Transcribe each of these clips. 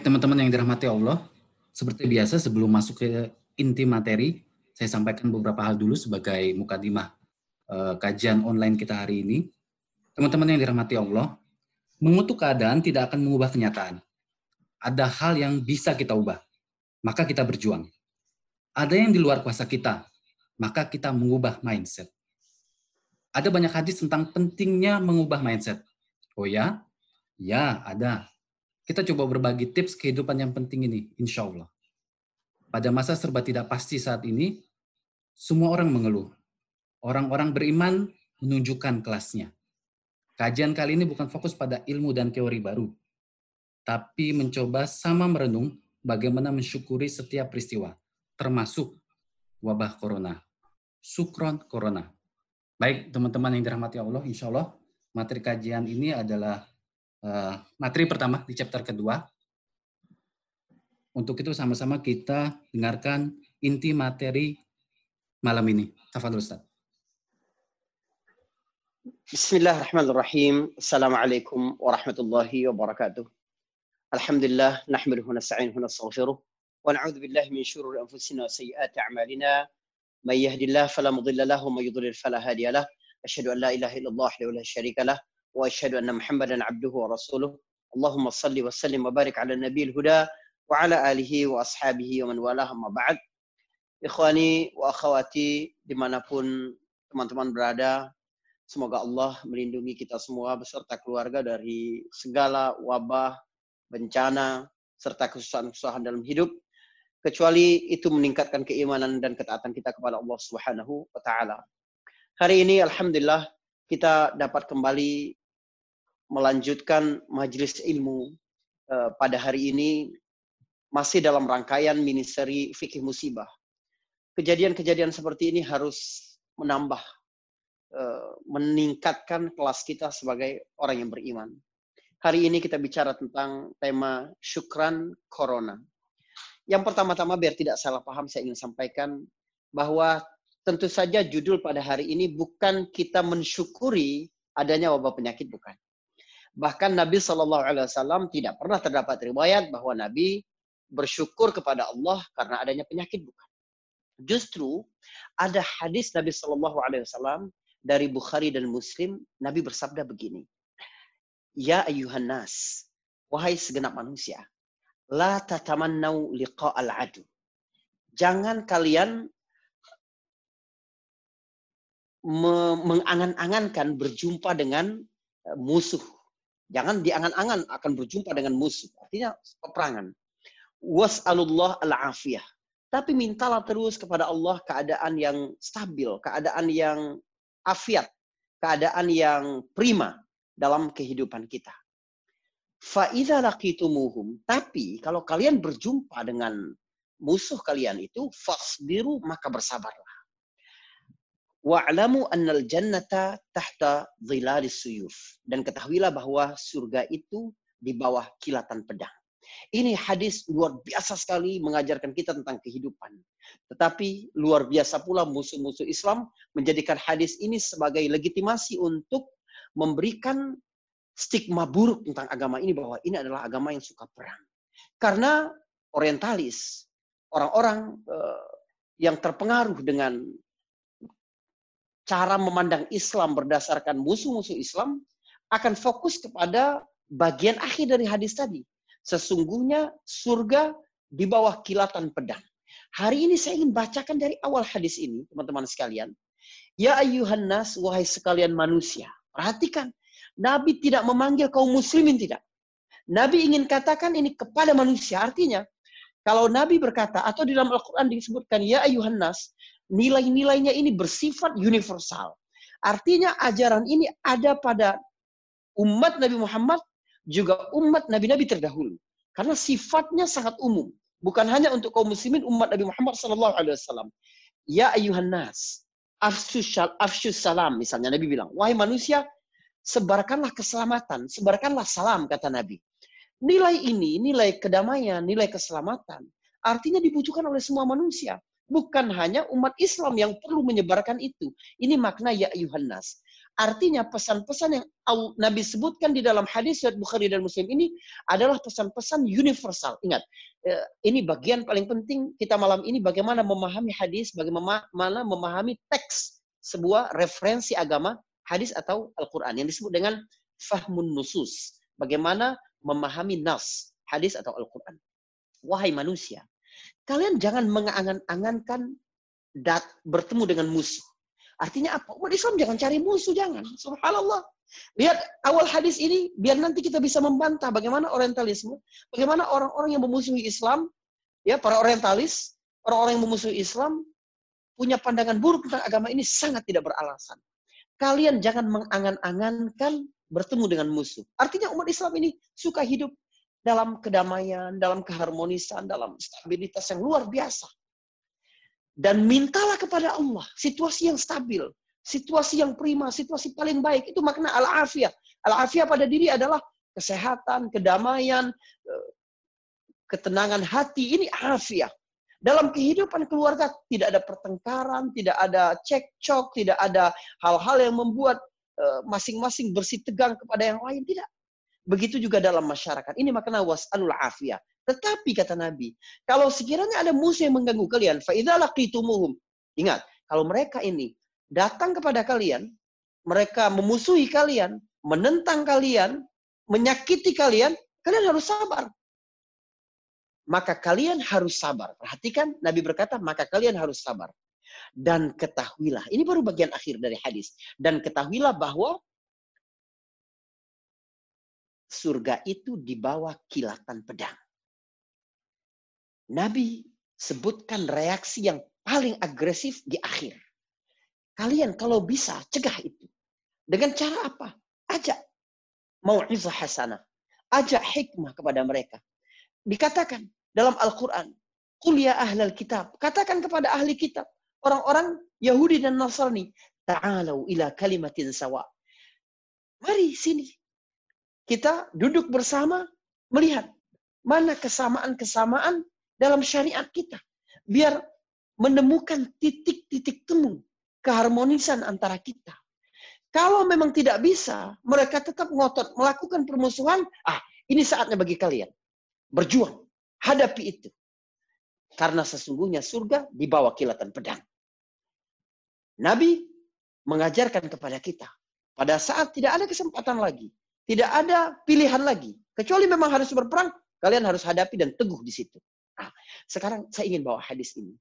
Teman-teman yang dirahmati Allah, seperti biasa sebelum masuk ke inti materi, saya sampaikan beberapa hal dulu sebagai mukadimah uh, kajian online kita hari ini. Teman-teman yang dirahmati Allah, mengutuk keadaan tidak akan mengubah kenyataan. Ada hal yang bisa kita ubah, maka kita berjuang. Ada yang di luar kuasa kita, maka kita mengubah mindset. Ada banyak hadis tentang pentingnya mengubah mindset. Oh ya? Ya, ada. Kita coba berbagi tips kehidupan yang penting ini, insya Allah. Pada masa serba tidak pasti saat ini, semua orang mengeluh. Orang-orang beriman menunjukkan kelasnya. Kajian kali ini bukan fokus pada ilmu dan teori baru, tapi mencoba sama merenung bagaimana mensyukuri setiap peristiwa, termasuk wabah corona. Sukron corona. Baik, teman-teman yang dirahmati Allah, insya Allah materi kajian ini adalah materi pertama di chapter kedua. Untuk itu sama-sama kita dengarkan inti materi malam ini. Tafadhol Ustaz. Bismillahirrahmanirrahim. Assalamualaikum warahmatullahi wabarakatuh. Alhamdulillah nahmaduhu nasta'inuhu nastaghfiruh wa na'udzu billahi min shururi anfusina wa sayyiati a'malina. May yahdihillahu fala lahu wa may yudlil fala hadiya an la ilaha illallah wa la syarika lahu واشهد ان محمدا عبده ورسوله اللهم صل وسلم وبارك على النبي الهدى وعلى اله واصحابه ومن والاه اما بعد ikhwani wa akhwati dimanapun teman-teman berada semoga Allah melindungi kita semua beserta keluarga dari segala wabah bencana serta kesusahan-kesusahan dalam hidup kecuali itu meningkatkan keimanan dan ketaatan kita kepada Allah Subhanahu wa taala. Hari ini alhamdulillah kita dapat kembali melanjutkan majelis ilmu uh, pada hari ini masih dalam rangkaian mini seri fikih musibah. Kejadian-kejadian seperti ini harus menambah, uh, meningkatkan kelas kita sebagai orang yang beriman. Hari ini kita bicara tentang tema syukran corona. Yang pertama-tama biar tidak salah paham saya ingin sampaikan bahwa tentu saja judul pada hari ini bukan kita mensyukuri adanya wabah penyakit bukan. Bahkan Nabi Wasallam tidak pernah terdapat riwayat bahwa Nabi bersyukur kepada Allah karena adanya penyakit bukan. Justru ada hadis Nabi Wasallam dari Bukhari dan Muslim, Nabi bersabda begini, Ya ayuhan nas, wahai segenap manusia, la tatamannau liqa al adu. Jangan kalian mengangan-angankan berjumpa dengan eh, musuh Jangan diangan-angan akan berjumpa dengan musuh. Artinya peperangan. Was'alullah al-afiyah. Tapi mintalah terus kepada Allah keadaan yang stabil, keadaan yang afiat, keadaan yang prima dalam kehidupan kita. Fa'idha laqitumuhum. Tapi kalau kalian berjumpa dengan musuh kalian itu, fasbiru maka bersabarlah. Wa'lamu annal jannata tahta dhilalis suyuf. Dan ketahuilah bahwa surga itu di bawah kilatan pedang. Ini hadis luar biasa sekali mengajarkan kita tentang kehidupan. Tetapi luar biasa pula musuh-musuh Islam menjadikan hadis ini sebagai legitimasi untuk memberikan stigma buruk tentang agama ini bahwa ini adalah agama yang suka perang. Karena orientalis, orang-orang uh, yang terpengaruh dengan cara memandang Islam berdasarkan musuh-musuh Islam akan fokus kepada bagian akhir dari hadis tadi. Sesungguhnya surga di bawah kilatan pedang. Hari ini saya ingin bacakan dari awal hadis ini, teman-teman sekalian. Ya ayuhan nas, wahai sekalian manusia. Perhatikan, Nabi tidak memanggil kaum muslimin, tidak. Nabi ingin katakan ini kepada manusia. Artinya, kalau Nabi berkata, atau di dalam Al-Quran disebutkan, Ya ayuhan nas, nilai-nilainya ini bersifat universal. Artinya ajaran ini ada pada umat Nabi Muhammad juga umat nabi-nabi terdahulu. Karena sifatnya sangat umum. Bukan hanya untuk kaum muslimin umat Nabi Muhammad sallallahu alaihi wasallam. Ya ayuhan nas, afsyus salam misalnya Nabi bilang, wahai manusia, sebarkanlah keselamatan, sebarkanlah salam kata Nabi. Nilai ini, nilai kedamaian, nilai keselamatan, artinya dibutuhkan oleh semua manusia. Bukan hanya umat Islam yang perlu menyebarkan itu. Ini makna ya ayuhan nas. Artinya pesan-pesan yang Nabi sebutkan di dalam hadis riwayat Bukhari dan Muslim ini adalah pesan-pesan universal. Ingat, eh, ini bagian paling penting kita malam ini bagaimana memahami hadis, bagaimana memahami teks sebuah referensi agama, hadis atau Al-Quran yang disebut dengan fahmun nusus. Bagaimana memahami nas, hadis atau Al-Quran. Wahai manusia, kalian jangan mengangan-angankan dat bertemu dengan musuh. Artinya apa? Umat Islam jangan cari musuh, jangan. Subhanallah. Lihat awal hadis ini, biar nanti kita bisa membantah bagaimana orientalisme, bagaimana orang-orang yang memusuhi Islam, ya para orientalis, orang-orang yang memusuhi Islam, punya pandangan buruk tentang agama ini sangat tidak beralasan. Kalian jangan mengangan-angankan bertemu dengan musuh. Artinya umat Islam ini suka hidup dalam kedamaian, dalam keharmonisan, dalam stabilitas yang luar biasa. Dan mintalah kepada Allah situasi yang stabil, situasi yang prima, situasi paling baik. Itu makna al-afiyah. Al-afiyah pada diri adalah kesehatan, kedamaian, eh, ketenangan hati. Ini afiyah. Dalam kehidupan keluarga tidak ada pertengkaran, tidak ada cekcok, tidak ada hal-hal yang membuat eh, masing-masing bersih tegang kepada yang lain. Tidak. Begitu juga dalam masyarakat. Ini makna was'alul afiyah. Tetapi kata Nabi, kalau sekiranya ada musuh yang mengganggu kalian, fa'idha laqitumuhum. Ingat, kalau mereka ini datang kepada kalian, mereka memusuhi kalian, menentang kalian, menyakiti kalian, kalian harus sabar. Maka kalian harus sabar. Perhatikan, Nabi berkata, maka kalian harus sabar. Dan ketahuilah, ini baru bagian akhir dari hadis. Dan ketahuilah bahwa surga itu di bawah kilatan pedang. Nabi sebutkan reaksi yang paling agresif di akhir. Kalian kalau bisa cegah itu. Dengan cara apa? Ajak mau'izah hasanah. Ajak hikmah kepada mereka. Dikatakan dalam Al-Quran. Qul ya ahlal kitab. Katakan kepada ahli kitab. Orang-orang Yahudi dan Nasrani. Ta'alau ila kalimatin sawa. Mari sini. Kita duduk bersama melihat mana kesamaan-kesamaan dalam syariat kita. Biar menemukan titik-titik temu keharmonisan antara kita. Kalau memang tidak bisa, mereka tetap ngotot melakukan permusuhan, ah ini saatnya bagi kalian. Berjuang, hadapi itu. Karena sesungguhnya surga di bawah kilatan pedang. Nabi mengajarkan kepada kita, pada saat tidak ada kesempatan lagi, tidak ada pilihan lagi, kecuali memang harus berperang, kalian harus hadapi dan teguh di situ. Nah, sekarang saya ingin bawa hadis ini.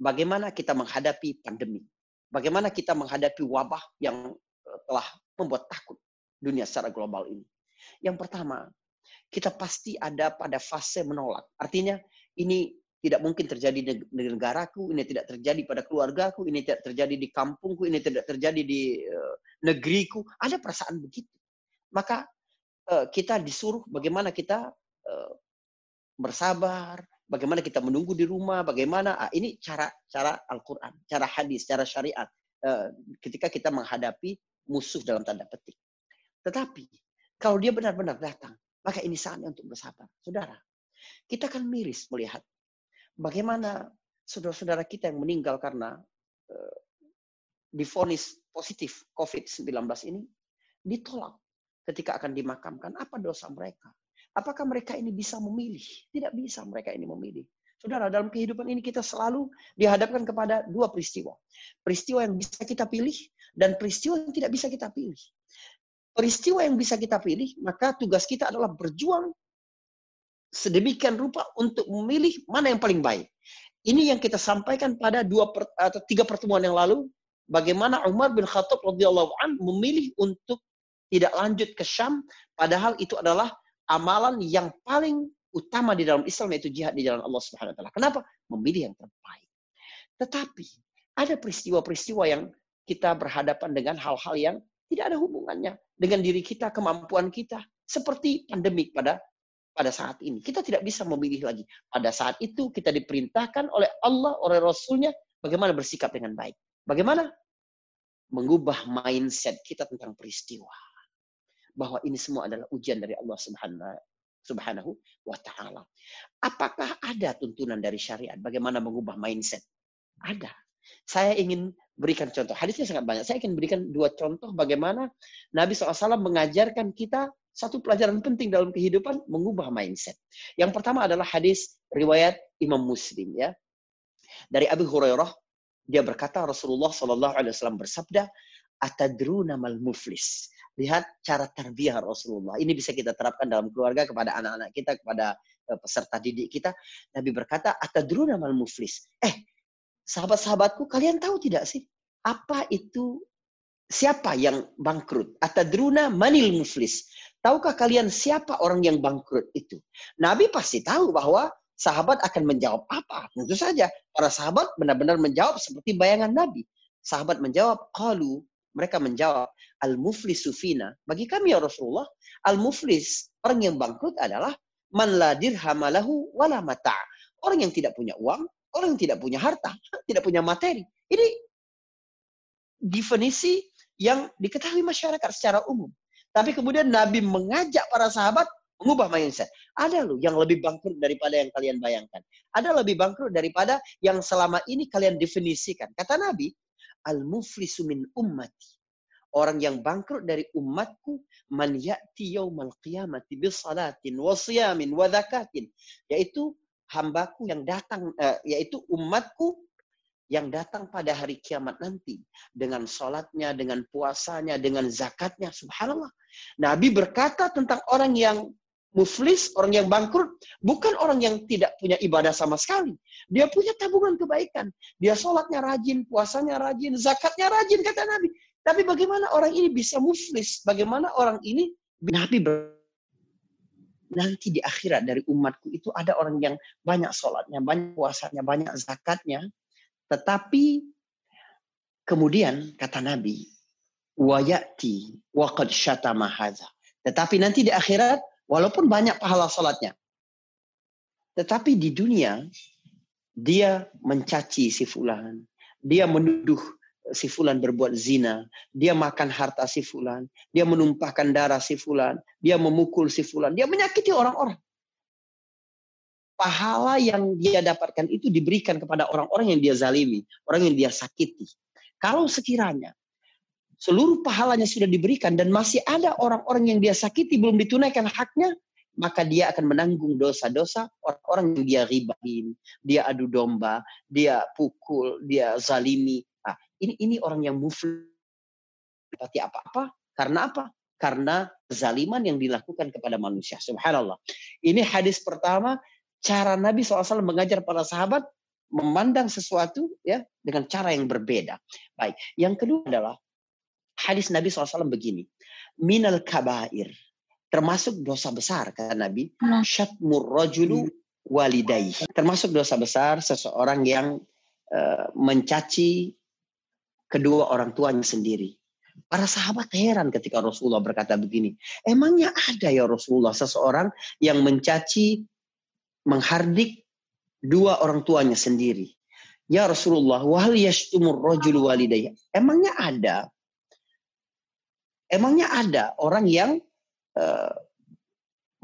Bagaimana kita menghadapi pandemi? Bagaimana kita menghadapi wabah yang eh, telah membuat takut dunia secara global ini? Yang pertama, kita pasti ada pada fase menolak. Artinya, ini tidak mungkin terjadi di negaraku, ini tidak terjadi pada keluargaku, ini tidak terjadi di kampungku, ini tidak terjadi di uh, negeriku. Ada perasaan begitu. Maka uh, kita disuruh bagaimana kita uh, bersabar, bagaimana kita menunggu di rumah, bagaimana ah, ini cara cara Al-Qur'an, cara hadis, cara syariat uh, ketika kita menghadapi musuh dalam tanda petik. Tetapi kalau dia benar-benar datang, maka ini saatnya untuk bersabar. Saudara, kita kan miris melihat bagaimana saudara-saudara kita yang meninggal karena difonis positif COVID-19 ini ditolak ketika akan dimakamkan. Apa dosa mereka? Apakah mereka ini bisa memilih? Tidak bisa mereka ini memilih. Saudara, dalam kehidupan ini kita selalu dihadapkan kepada dua peristiwa. Peristiwa yang bisa kita pilih dan peristiwa yang tidak bisa kita pilih. Peristiwa yang bisa kita pilih, maka tugas kita adalah berjuang sedemikian rupa untuk memilih mana yang paling baik. Ini yang kita sampaikan pada dua per, atau tiga pertemuan yang lalu, bagaimana Umar bin Khattab radhiyallahu an memilih untuk tidak lanjut ke Syam, padahal itu adalah amalan yang paling utama di dalam Islam yaitu jihad di jalan Allah Subhanahu wa taala. Kenapa? Memilih yang terbaik. Tetapi ada peristiwa-peristiwa yang kita berhadapan dengan hal-hal yang tidak ada hubungannya dengan diri kita, kemampuan kita, seperti pandemik pada pada saat ini. Kita tidak bisa memilih lagi. Pada saat itu kita diperintahkan oleh Allah, oleh Rasulnya, bagaimana bersikap dengan baik. Bagaimana? Mengubah mindset kita tentang peristiwa bahwa ini semua adalah ujian dari Allah Subhanahu wa taala. Apakah ada tuntunan dari syariat bagaimana mengubah mindset? Ada. Saya ingin berikan contoh. Hadisnya sangat banyak. Saya ingin berikan dua contoh bagaimana Nabi SAW mengajarkan kita satu pelajaran penting dalam kehidupan mengubah mindset. Yang pertama adalah hadis riwayat Imam Muslim ya. Dari Abu Hurairah dia berkata Rasulullah Shallallahu Alaihi Wasallam bersabda, "Atadruna mal muflis." Lihat cara terbiah Rasulullah. Ini bisa kita terapkan dalam keluarga kepada anak-anak kita, kepada eh, peserta didik kita. Nabi berkata, "Atadruna mal muflis." Eh, sahabat-sahabatku, kalian tahu tidak sih apa itu siapa yang bangkrut? Atadruna manil muflis. Tahukah kalian siapa orang yang bangkrut itu? Nabi pasti tahu bahwa sahabat akan menjawab apa? Tentu saja para sahabat benar-benar menjawab seperti bayangan Nabi. Sahabat menjawab, qalu, mereka menjawab, al-muflis sufina. Bagi kami ya Rasulullah, al-muflis, orang yang bangkrut adalah man la dirhamalahu wala mata. Orang yang tidak punya uang, orang yang tidak punya harta, tidak punya materi. Ini definisi yang diketahui masyarakat secara umum. Tapi kemudian Nabi mengajak para sahabat mengubah mindset. Ada loh yang lebih bangkrut daripada yang kalian bayangkan. Ada lebih bangkrut daripada yang selama ini kalian definisikan. Kata Nabi, al-muflisu min ummati. Orang yang bangkrut dari umatku man ya'ti yaumal qiyamati bis salatin wa siyamin wa zakatin. Yaitu hambaku yang datang uh, yaitu umatku yang datang pada hari kiamat nanti dengan sholatnya, dengan puasanya, dengan zakatnya, subhanallah. Nabi berkata tentang orang yang muflis, orang yang bangkrut, bukan orang yang tidak punya ibadah sama sekali. Dia punya tabungan kebaikan. Dia sholatnya rajin, puasanya rajin, zakatnya rajin, kata Nabi. Tapi bagaimana orang ini bisa muflis? Bagaimana orang ini, Nabi ber nanti di akhirat dari umatku itu ada orang yang banyak sholatnya, banyak puasanya, banyak zakatnya. Tetapi kemudian kata Nabi, wayati waqad syatama Tetapi nanti di akhirat Walaupun banyak pahala salatnya. Tetapi di dunia, dia mencaci si fulan. Dia menuduh si fulan berbuat zina. Dia makan harta si fulan. Dia menumpahkan darah si fulan. Dia memukul si fulan. Dia menyakiti orang-orang. Pahala yang dia dapatkan itu diberikan kepada orang-orang yang dia zalimi. Orang yang dia sakiti. Kalau sekiranya seluruh pahalanya sudah diberikan dan masih ada orang-orang yang dia sakiti belum ditunaikan haknya, maka dia akan menanggung dosa-dosa orang-orang yang dia ribain, dia adu domba, dia pukul, dia zalimi. Nah, ini ini orang yang mufli seperti apa-apa. Karena apa? Karena zaliman yang dilakukan kepada manusia. Subhanallah. Ini hadis pertama, cara Nabi SAW mengajar para sahabat memandang sesuatu ya dengan cara yang berbeda. Baik. Yang kedua adalah hadis Nabi SAW begini. Minal kabair. Termasuk dosa besar, kata Nabi. Syatmur rajulu walidai. Termasuk dosa besar seseorang yang uh, mencaci kedua orang tuanya sendiri. Para sahabat heran ketika Rasulullah berkata begini. Emangnya ada ya Rasulullah seseorang yang mencaci, menghardik dua orang tuanya sendiri. Ya Rasulullah, wahal yashtumur rajul walidayya. Emangnya ada Emangnya ada orang yang uh,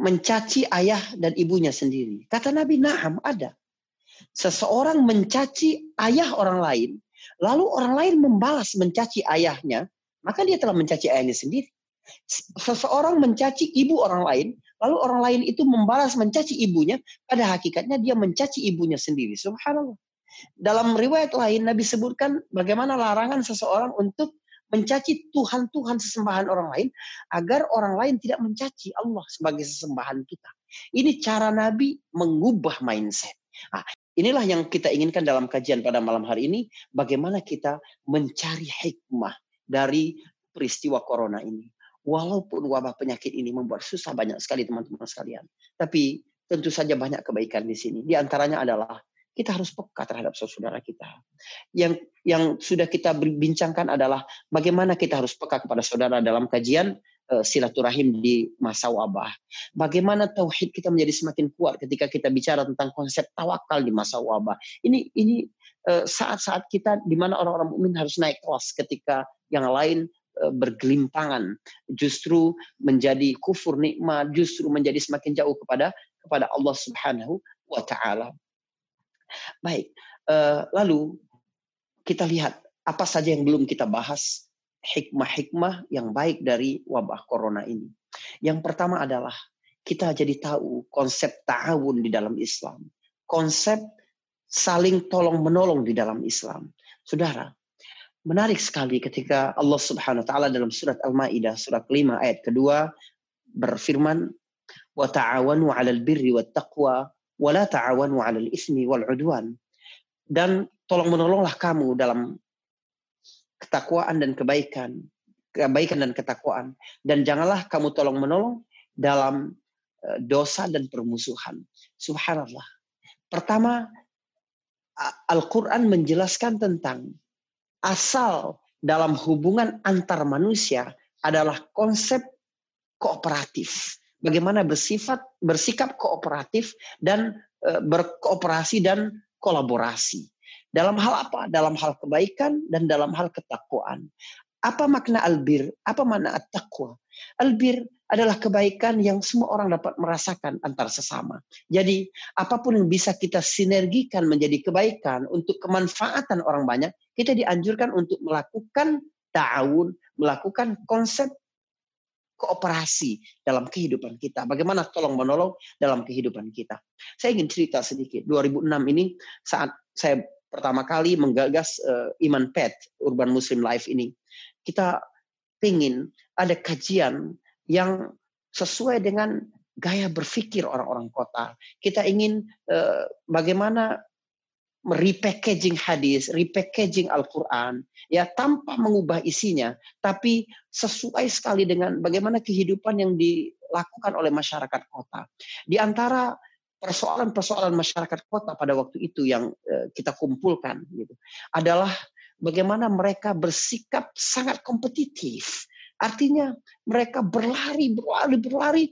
mencaci ayah dan ibunya sendiri? Kata Nabi, "Na'am, ada." Seseorang mencaci ayah orang lain, lalu orang lain membalas mencaci ayahnya, maka dia telah mencaci ayahnya sendiri. Seseorang mencaci ibu orang lain, lalu orang lain itu membalas mencaci ibunya, pada hakikatnya dia mencaci ibunya sendiri. Subhanallah. Dalam riwayat lain Nabi sebutkan bagaimana larangan seseorang untuk mencaci Tuhan-Tuhan sesembahan orang lain agar orang lain tidak mencaci Allah sebagai sesembahan kita. Ini cara Nabi mengubah mindset. Nah, inilah yang kita inginkan dalam kajian pada malam hari ini, bagaimana kita mencari hikmah dari peristiwa corona ini. Walaupun wabah penyakit ini membuat susah banyak sekali teman-teman sekalian, tapi tentu saja banyak kebaikan di sini. Di antaranya adalah kita harus peka terhadap saudara kita. Yang yang sudah kita bincangkan adalah bagaimana kita harus peka kepada saudara dalam kajian uh, silaturahim di masa wabah. Bagaimana tauhid kita menjadi semakin kuat ketika kita bicara tentang konsep tawakal di masa wabah. Ini ini eh, saat-saat kita di mana orang-orang mukmin harus naik kelas ketika yang lain uh, bergelimpangan, justru menjadi kufur nikmat, justru menjadi semakin jauh kepada kepada Allah Subhanahu wa taala. Baik, uh, lalu kita lihat apa saja yang belum kita bahas hikmah-hikmah yang baik dari wabah corona ini. Yang pertama adalah kita jadi tahu konsep ta'awun di dalam Islam. Konsep saling tolong menolong di dalam Islam. Saudara, menarik sekali ketika Allah Subhanahu wa taala dalam surat Al-Maidah surat 5 ayat kedua berfirman wa ta'awanu 'alal birri wa la ta'awanu 'alal ismi wal 'udwan. Dan tolong menolonglah kamu dalam ketakwaan dan kebaikan, kebaikan dan ketakwaan dan janganlah kamu tolong menolong dalam eh, dosa dan permusuhan. Subhanallah. Pertama Al-Qur'an menjelaskan tentang asal dalam hubungan antar manusia adalah konsep kooperatif. Bagaimana bersifat bersikap kooperatif dan e, berkooperasi dan kolaborasi. Dalam hal apa? Dalam hal kebaikan dan dalam hal ketakwaan. Apa makna albir? Apa makna at-taqwa? Albir adalah kebaikan yang semua orang dapat merasakan antar sesama. Jadi, apa pun yang bisa kita sinergikan menjadi kebaikan untuk kemanfaatan orang banyak, kita dianjurkan untuk melakukan ta'awun, melakukan konsep kooperasi dalam kehidupan kita. Bagaimana tolong menolong dalam kehidupan kita. Saya ingin cerita sedikit. 2006 ini saat saya pertama kali menggagas uh, Iman Pet, Urban Muslim Life ini. Kita ingin ada kajian yang sesuai dengan gaya berpikir orang-orang kota. Kita ingin uh, bagaimana repackaging hadis, repackaging Al-Quran, ya tanpa mengubah isinya, tapi sesuai sekali dengan bagaimana kehidupan yang dilakukan oleh masyarakat kota. Di antara persoalan-persoalan masyarakat kota pada waktu itu yang uh, kita kumpulkan, gitu, adalah bagaimana mereka bersikap sangat kompetitif. Artinya mereka berlari, berlari, berlari,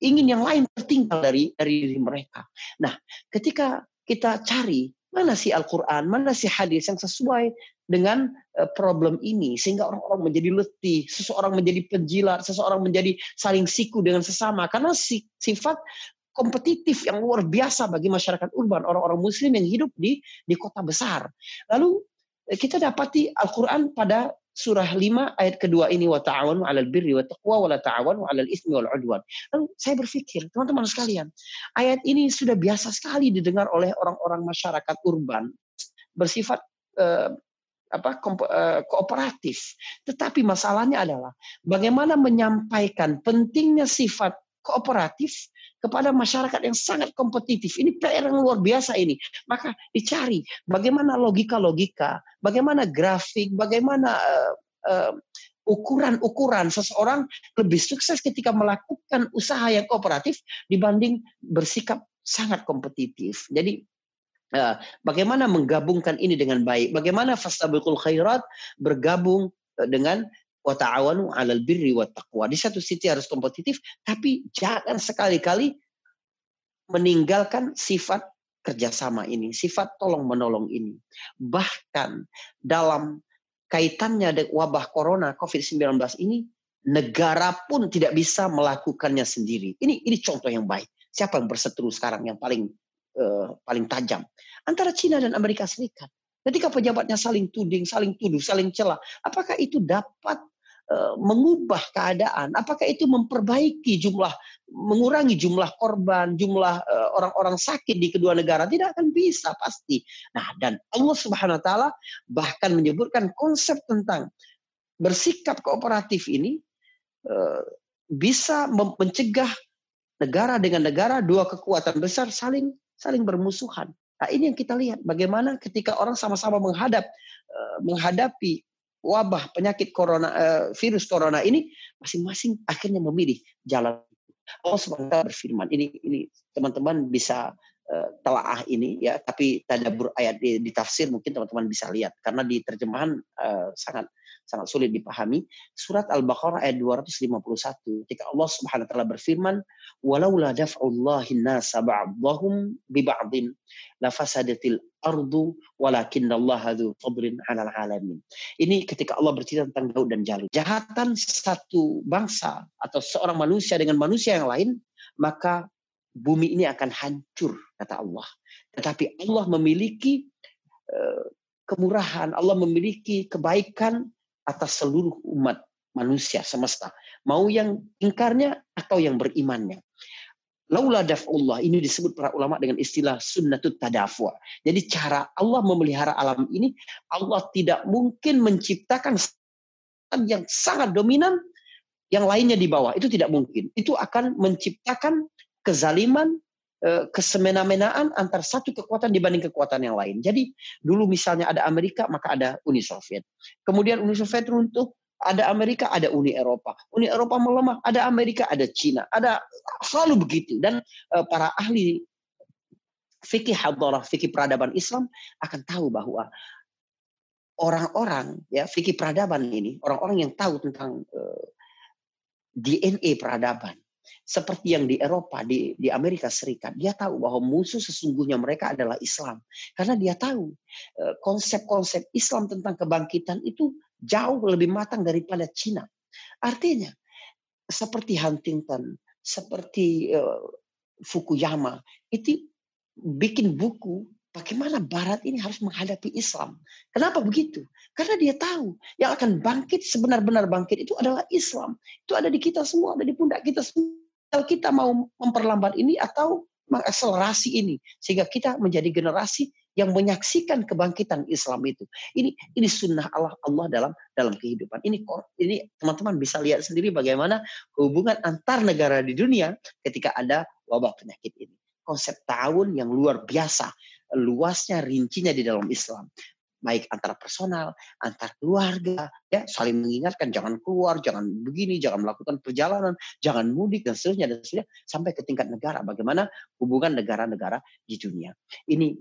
ingin yang lain tertinggal dari dari diri mereka. Nah, ketika kita cari Mana sih Al-Quran, mana sih hadis yang sesuai dengan eh, problem ini sehingga orang-orang menjadi letih, seseorang menjadi penjilat, seseorang menjadi saling siku dengan sesama karena sifat kompetitif yang luar biasa bagi masyarakat urban, orang-orang muslim yang hidup di di kota besar. Lalu eh, kita dapati Al-Qur'an pada surah 5 ayat kedua ini wa ta'awanu 'alal birri wa taqwa wa la ta'awanu 'alal ismi wal 'udwan. Lalu saya berpikir, teman-teman sekalian, ayat ini sudah biasa sekali didengar oleh orang-orang masyarakat urban bersifat uh, apa uh, kooperatif. Tetapi masalahnya adalah bagaimana menyampaikan pentingnya sifat kooperatif kepada masyarakat yang sangat kompetitif. Ini PR yang luar biasa ini. Maka dicari bagaimana logika-logika, bagaimana grafik, bagaimana uh, uh, ukuran-ukuran seseorang lebih sukses ketika melakukan usaha yang kooperatif dibanding bersikap sangat kompetitif. Jadi uh, bagaimana menggabungkan ini dengan baik? Bagaimana fastabiqul khairat bergabung dengan wa ta'awanu 'alal birri wat taqwa. Di satu sisi harus kompetitif, tapi jangan sekali-kali meninggalkan sifat kerjasama ini, sifat tolong menolong ini. Bahkan dalam kaitannya dengan wabah corona COVID-19 ini, negara pun tidak bisa melakukannya sendiri. Ini ini contoh yang baik. Siapa yang berseteru sekarang yang paling uh, paling tajam? Antara Cina dan Amerika Serikat. Ketika pejabatnya saling tuding, saling tuduh, saling celah, apakah itu dapat mengubah keadaan? Apakah itu memperbaiki jumlah, mengurangi jumlah korban, jumlah eh, orang-orang sakit di kedua negara? Tidak akan bisa pasti. Nah, dan Allah Subhanahu Wa Taala bahkan menyebutkan konsep tentang bersikap kooperatif ini eh, bisa mencegah negara dengan negara dua kekuatan besar saling saling bermusuhan. Nah, ini yang kita lihat bagaimana ketika orang sama-sama menghadap menghadapi wabah penyakit corona uh, virus corona ini masing-masing akhirnya memilih jalan. Allah SWT berfirman ini ini teman-teman bisa uh, telaah ini ya tapi tadabur ayat di, di tafsir mungkin teman-teman bisa lihat karena di terjemahan uh, sangat sangat sulit dipahami. Surat Al-Baqarah ayat 251 ketika Allah Subhanahu wa taala berfirman, "Walaula daf'ullahi nasa ba'dahum bi ba'din la fasadatil ardu walakinallaha dzu fadlin 'alal alamin." Ini ketika Allah bercerita tentang Daud dan Jalut. Jahatan satu bangsa atau seorang manusia dengan manusia yang lain, maka bumi ini akan hancur kata Allah. Tetapi Allah memiliki uh, kemurahan, Allah memiliki kebaikan atas seluruh umat manusia semesta. Mau yang ingkarnya atau yang berimannya. Laula daf'ullah, ini disebut para ulama dengan istilah sunnatut tadafwa. Jadi cara Allah memelihara alam ini, Allah tidak mungkin menciptakan yang sangat dominan, yang lainnya di bawah. Itu tidak mungkin. Itu akan menciptakan kezaliman, kesemena-menaan antar satu kekuatan dibanding kekuatan yang lain. Jadi dulu misalnya ada Amerika, maka ada Uni Soviet. Kemudian Uni Soviet runtuh, ada Amerika, ada Uni Eropa. Uni Eropa melemah, ada Amerika, ada Cina. Ada selalu begitu. Dan uh, para ahli fikih hadarah, fikih peradaban Islam akan tahu bahwa orang-orang ya fikih peradaban ini, orang-orang yang tahu tentang eh, DNA peradaban, seperti yang di Eropa, di, di Amerika Serikat, dia tahu bahwa musuh sesungguhnya mereka adalah Islam. Karena dia tahu eh, konsep-konsep Islam tentang kebangkitan itu jauh lebih matang daripada Cina. Artinya, seperti Huntington, seperti uh, Fukuyama, itu bikin buku bagaimana Barat ini harus menghadapi Islam. Kenapa begitu? Karena dia tahu yang akan bangkit sebenar-benar bangkit itu adalah Islam. Itu ada di kita semua, ada di pundak kita semua. Kalau kita mau memperlambat ini atau mengakselerasi ini sehingga kita menjadi generasi yang menyaksikan kebangkitan Islam itu. Ini ini sunnah Allah Allah dalam dalam kehidupan. Ini ini teman-teman bisa lihat sendiri bagaimana hubungan antar negara di dunia ketika ada wabah penyakit ini. Konsep tahun yang luar biasa, luasnya rincinya di dalam Islam baik antara personal, antar keluarga, ya saling mengingatkan jangan keluar, jangan begini, jangan melakukan perjalanan, jangan mudik dan seterusnya dan seterusnya sampai ke tingkat negara. Bagaimana hubungan negara-negara di dunia. Ini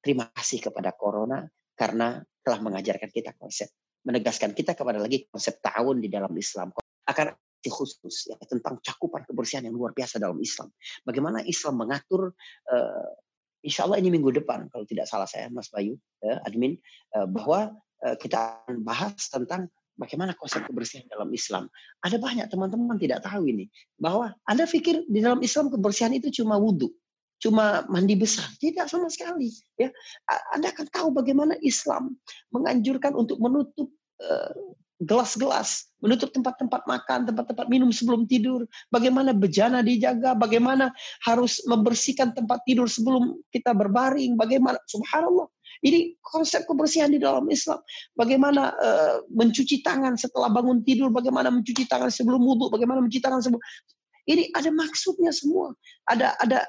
terima kasih kepada corona karena telah mengajarkan kita konsep, menegaskan kita kepada lagi konsep tahun di dalam Islam. Akan khusus ya, tentang cakupan kebersihan yang luar biasa dalam Islam. Bagaimana Islam mengatur uh, Insya Allah ini minggu depan kalau tidak salah saya Mas Bayu ya, admin uh, bahwa uh, kita akan bahas tentang bagaimana konsep kebersihan dalam Islam. Ada banyak teman-teman tidak tahu ini bahwa Anda pikir di dalam Islam kebersihan itu cuma wudhu cuma mandi besar. Tidak sama sekali. Ya, Anda akan tahu bagaimana Islam menganjurkan untuk menutup uh, gelas-gelas, menutup tempat-tempat makan, tempat-tempat minum sebelum tidur, bagaimana bejana dijaga, bagaimana harus membersihkan tempat tidur sebelum kita berbaring, bagaimana subhanallah. Ini konsep kebersihan di dalam Islam. Bagaimana uh, mencuci tangan setelah bangun tidur, bagaimana mencuci tangan sebelum wudhu, bagaimana mencuci tangan sebelum ini ada maksudnya semua. Ada ada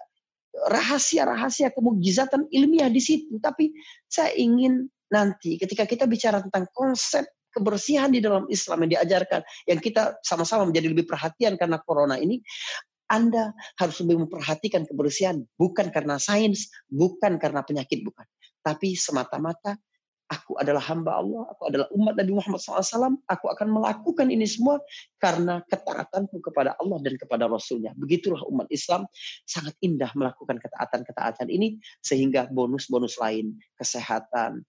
rahasia-rahasia kemujizatan ilmiah di situ. Tapi saya ingin nanti ketika kita bicara tentang konsep kebersihan di dalam Islam yang diajarkan, yang kita sama-sama menjadi lebih perhatian karena corona ini, Anda harus lebih memperhatikan kebersihan bukan karena sains, bukan karena penyakit, bukan. Tapi semata-mata aku adalah hamba Allah, aku adalah umat Nabi Muhammad SAW, aku akan melakukan ini semua karena ketaatanku kepada Allah dan kepada Rasulnya. Begitulah umat Islam sangat indah melakukan ketaatan-ketaatan ini sehingga bonus-bonus lain, kesehatan,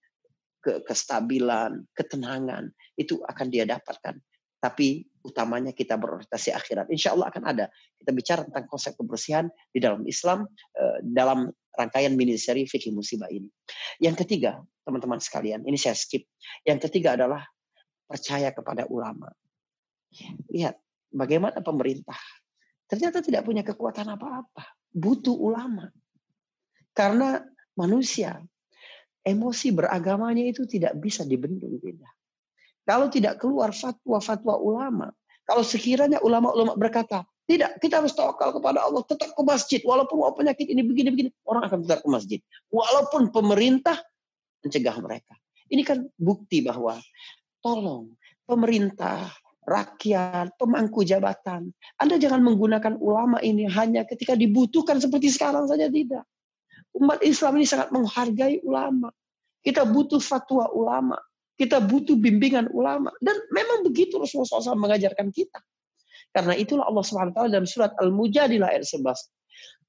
ke kestabilan, ketenangan, itu akan dia dapatkan. Tapi utamanya kita berorientasi akhirat. Insya Allah akan ada. Kita bicara tentang konsep kebersihan di dalam Islam, eh, dalam rangkaian mini seri fikih musibah ini. Yang ketiga, teman-teman sekalian, ini saya skip. Yang ketiga adalah percaya kepada ulama. Lihat bagaimana pemerintah ternyata tidak punya kekuatan apa-apa, butuh ulama. Karena manusia emosi beragamanya itu tidak bisa dibendung tidak. Kalau tidak keluar fatwa-fatwa ulama, kalau sekiranya ulama-ulama berkata, tidak, kita harus tawakal kepada Allah. Tetap ke masjid. Walaupun oh, penyakit ini begini-begini. Orang akan tetap ke masjid. Walaupun pemerintah mencegah mereka. Ini kan bukti bahwa tolong pemerintah, rakyat, pemangku jabatan. Anda jangan menggunakan ulama ini hanya ketika dibutuhkan seperti sekarang saja. Tidak. Umat Islam ini sangat menghargai ulama. Kita butuh fatwa ulama. Kita butuh bimbingan ulama. Dan memang begitu Rasulullah SAW mengajarkan kita. Karena itulah Allah SWT dalam surat Al-Mujadilah ayat 11.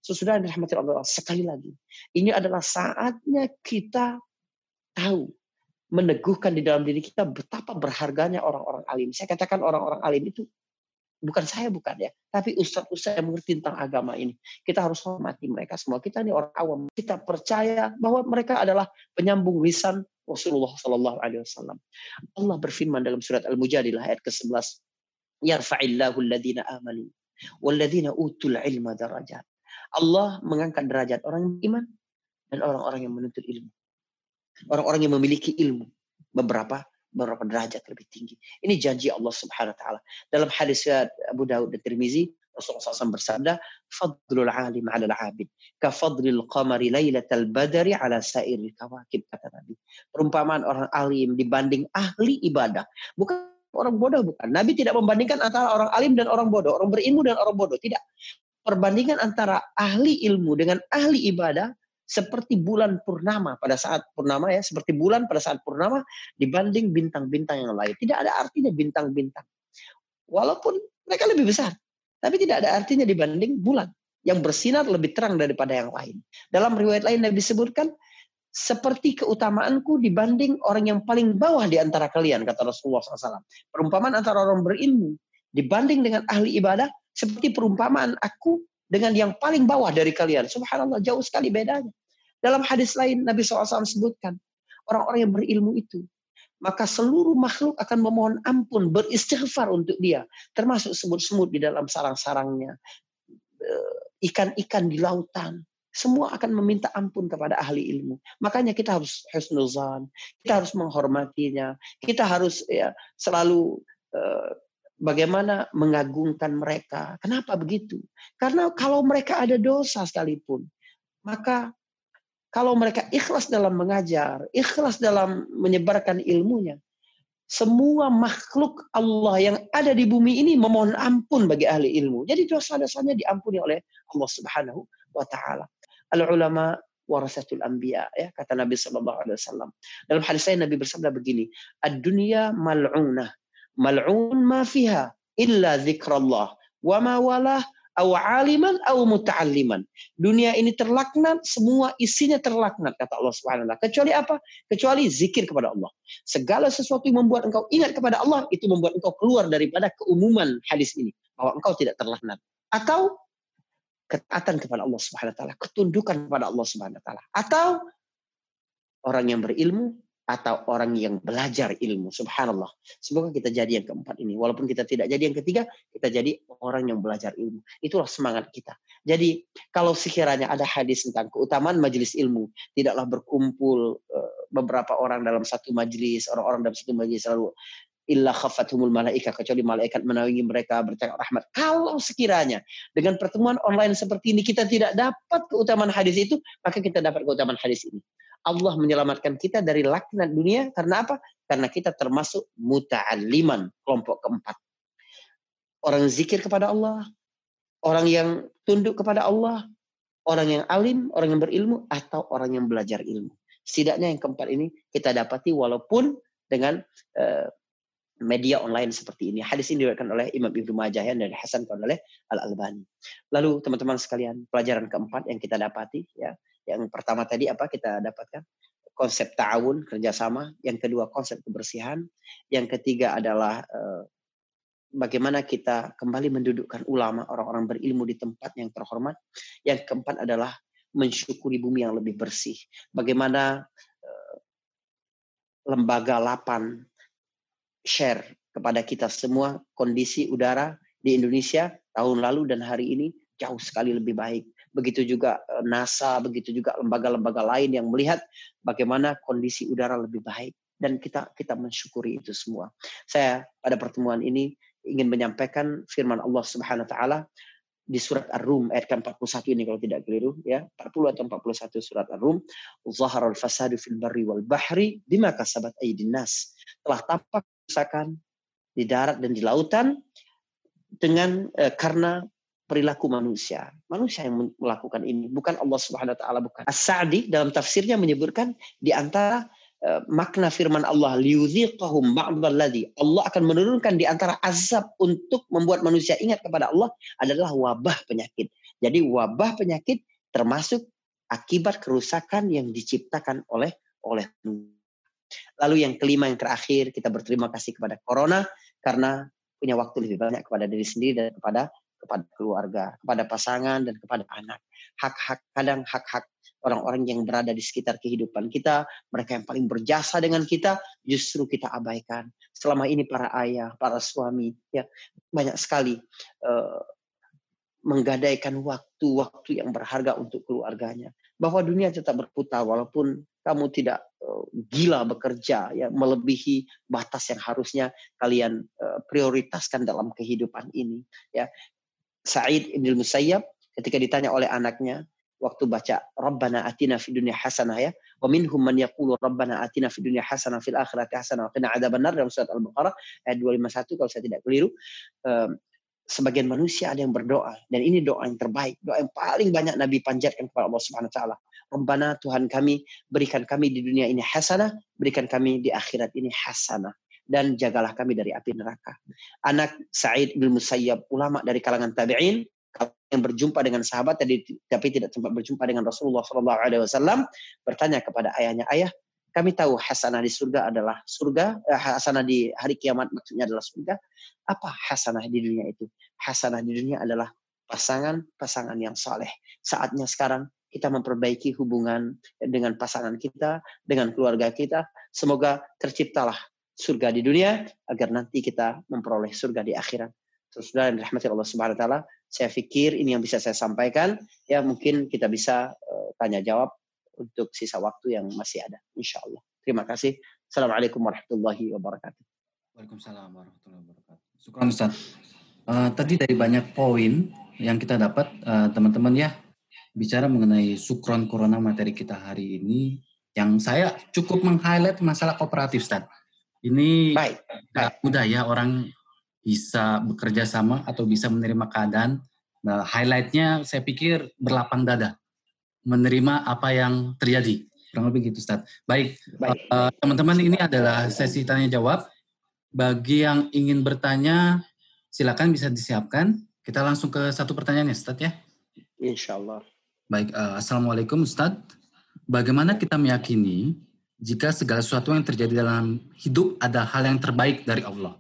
Sesudah dirahmati Allah sekali lagi. Ini adalah saatnya kita tahu meneguhkan di dalam diri kita betapa berharganya orang-orang alim. Saya katakan orang-orang alim itu bukan saya bukan ya, tapi ustadz-ustadz yang mengerti tentang agama ini. Kita harus hormati mereka semua. Kita ini orang awam. Kita percaya bahwa mereka adalah penyambung lisan Rasulullah Shallallahu Alaihi Wasallam. Allah berfirman dalam surat Al-Mujadilah ayat ke-11, Yarfa'illahu alladhina amanu walladhina utul ilma darajat. Allah mengangkat derajat orang yang iman dan orang-orang yang menuntut ilmu. Orang-orang yang memiliki ilmu beberapa beberapa derajat lebih tinggi. Ini janji Allah Subhanahu wa taala. Dalam hadis Abu Daud dan Tirmizi, Rasulullah SAW bersabda, "Fadlul alim 'ala al-'abid, ka fadlil qamari lailatal badri 'ala sairil kawakib," kata Nabi. Perumpamaan orang alim dibanding ahli ibadah. Bukan orang bodoh bukan. Nabi tidak membandingkan antara orang alim dan orang bodoh, orang berilmu dan orang bodoh, tidak. Perbandingan antara ahli ilmu dengan ahli ibadah seperti bulan purnama pada saat purnama ya, seperti bulan pada saat purnama dibanding bintang-bintang yang lain. Tidak ada artinya bintang-bintang. Walaupun mereka lebih besar, tapi tidak ada artinya dibanding bulan yang bersinar lebih terang daripada yang lain. Dalam riwayat lain Nabi disebutkan seperti keutamaanku dibanding orang yang paling bawah di antara kalian, kata Rasulullah SAW. Perumpamaan antara orang berilmu dibanding dengan ahli ibadah seperti perumpamaan aku dengan yang paling bawah dari kalian. Subhanallah, jauh sekali bedanya. Dalam hadis lain, Nabi SAW sebutkan, orang-orang yang berilmu itu, maka seluruh makhluk akan memohon ampun, beristighfar untuk dia. Termasuk semut-semut di dalam sarang-sarangnya, eh, ikan-ikan di lautan. Semua akan meminta ampun kepada ahli ilmu. Makanya kita harus husnuzan, kita harus menghormatinya, kita harus ya selalu uh, bagaimana mengagungkan mereka. Kenapa begitu? Karena kalau mereka ada dosa sekalipun, maka kalau mereka ikhlas dalam mengajar, ikhlas dalam menyebarkan ilmunya, semua makhluk Allah yang ada di bumi ini memohon ampun bagi ahli ilmu. Jadi dosa-dosanya diampuni oleh Allah Subhanahu wa taala. Al ulama warasatul anbiya ya kata Nabi sallallahu alaihi wasallam. Dalam hadis lain Nabi bersabda begini, "Ad-dunya mal'unah mal'un ma fiha illa zikrallah wa ma walah aw aliman aw muta'alliman. Dunia ini terlaknat, semua isinya terlaknat kata Allah Subhanahu wa Kecuali apa? Kecuali zikir kepada Allah. Segala sesuatu yang membuat engkau ingat kepada Allah itu membuat engkau keluar daripada keumuman hadis ini bahwa engkau tidak terlaknat. Atau ketaatan kepada Allah Subhanahu wa taala, ketundukan kepada Allah Subhanahu wa taala. Atau orang yang berilmu atau orang yang belajar ilmu. Subhanallah. Semoga kita jadi yang keempat ini. Walaupun kita tidak jadi yang ketiga, kita jadi orang yang belajar ilmu. Itulah semangat kita. Jadi kalau sekiranya ada hadis tentang keutamaan majelis ilmu, tidaklah berkumpul eh, beberapa orang dalam satu majelis, orang-orang dalam satu majelis lalu illa khafathumul malaika kecuali malaikat menaungi mereka bercakap rahmat. Kalau sekiranya dengan pertemuan online seperti ini kita tidak dapat keutamaan hadis itu, maka kita dapat keutamaan hadis ini. Allah menyelamatkan kita dari laknat dunia karena apa? Karena kita termasuk muta'alliman, kelompok keempat. Orang zikir kepada Allah, orang yang tunduk kepada Allah, orang yang alim, orang yang berilmu, atau orang yang belajar ilmu. Setidaknya yang keempat ini kita dapati walaupun dengan uh, media online seperti ini. Hadis ini diriwayatkan oleh Imam Ibnu Majah dan Hasan oleh Al Albani. Lalu teman-teman sekalian, pelajaran keempat yang kita dapati ya, yang pertama tadi apa kita dapatkan? Konsep ta'awun, kerjasama. Yang kedua konsep kebersihan. Yang ketiga adalah eh, bagaimana kita kembali mendudukkan ulama, orang-orang berilmu di tempat yang terhormat. Yang keempat adalah mensyukuri bumi yang lebih bersih. Bagaimana eh, lembaga lapan share kepada kita semua kondisi udara di Indonesia tahun lalu dan hari ini jauh sekali lebih baik begitu juga eh, NASA, begitu juga lembaga-lembaga lain yang melihat bagaimana kondisi udara lebih baik. Dan kita kita mensyukuri itu semua. Saya pada pertemuan ini ingin menyampaikan firman Allah Subhanahu wa taala di surat Ar-Rum ayat ke-41 ini kalau tidak keliru ya. 40 atau 41 surat Ar-Rum. Zaharul fasadu fil barri wal bahri bima kasabat aydin nas. Telah tampak kerusakan di darat dan di lautan dengan eh, karena perilaku manusia. Manusia yang melakukan ini, bukan Allah Subhanahu wa taala bukan. As-Sa'di dalam tafsirnya menyebutkan di antara uh, makna firman Allah liyudhiqahum ba'dalladzi Allah akan menurunkan di antara azab untuk membuat manusia ingat kepada Allah adalah wabah penyakit. Jadi wabah penyakit termasuk akibat kerusakan yang diciptakan oleh oleh Lalu yang kelima yang terakhir kita berterima kasih kepada corona karena punya waktu lebih banyak kepada diri sendiri dan kepada kepada keluarga, kepada pasangan dan kepada anak. Hak-hak kadang hak-hak orang-orang yang berada di sekitar kehidupan kita, mereka yang paling berjasa dengan kita, justru kita abaikan. Selama ini para ayah, para suami, ya banyak sekali uh, menggadaikan waktu-waktu yang berharga untuk keluarganya. Bahwa dunia tetap berputar walaupun kamu tidak uh, gila bekerja ya melebihi batas yang harusnya kalian uh, prioritaskan dalam kehidupan ini ya. Sa'id Ibn Musayyab ketika ditanya oleh anaknya waktu baca Rabbana atina fid dunya hasanah ya wa minhum man yaqulu Rabbana atina fid dunya hasanah fil akhirati hasanah wa qina adzabannar dalam surat Al-Baqarah ayat 251 kalau saya tidak keliru um, sebagian manusia ada yang berdoa dan ini doa yang terbaik, doa yang paling banyak Nabi panjatkan kepada Allah Subhanahu wa taala. Rabbana Tuhan kami, berikan kami di dunia ini hasanah, berikan kami di akhirat ini hasanah dan jagalah kami dari api neraka. Anak Sa'id bin Musayyab, ulama dari kalangan tabi'in, yang berjumpa dengan sahabat tapi tidak sempat berjumpa dengan Rasulullah SAW bertanya kepada ayahnya, ayah kami tahu hasanah di surga adalah surga, eh, hasanah di hari kiamat maksudnya adalah surga. Apa hasanah di dunia itu? Hasanah di dunia adalah pasangan-pasangan yang saleh. Saatnya sekarang kita memperbaiki hubungan dengan pasangan kita, dengan keluarga kita. Semoga terciptalah surga di dunia agar nanti kita memperoleh surga di akhirat. Terus dan rahmati Allah Subhanahu wa taala, saya pikir ini yang bisa saya sampaikan. Ya mungkin kita bisa uh, tanya jawab untuk sisa waktu yang masih ada. Insya Allah. Terima kasih. Assalamualaikum warahmatullahi wabarakatuh. Waalaikumsalam warahmatullahi wabarakatuh. Syukur Ustaz. Uh, tadi dari banyak poin yang kita dapat, uh, teman-teman ya, bicara mengenai sukron corona materi kita hari ini, yang saya cukup meng-highlight masalah kooperatif, Ustaz. Ini baik, baik. mudah ya orang bisa bekerja sama atau bisa menerima keadaan. Nah, highlightnya saya pikir berlapang dada menerima apa yang terjadi. Kurang lebih gitu, Ustaz. Baik, eh, teman-teman, uh, ini adalah sesi tanya jawab. Bagi yang ingin bertanya, silakan bisa disiapkan. Kita langsung ke satu pertanyaan ya, Ustaz ya. Insya Allah. Baik, uh, Assalamualaikum Ustaz. Bagaimana kita meyakini jika segala sesuatu yang terjadi dalam hidup ada hal yang terbaik dari Allah?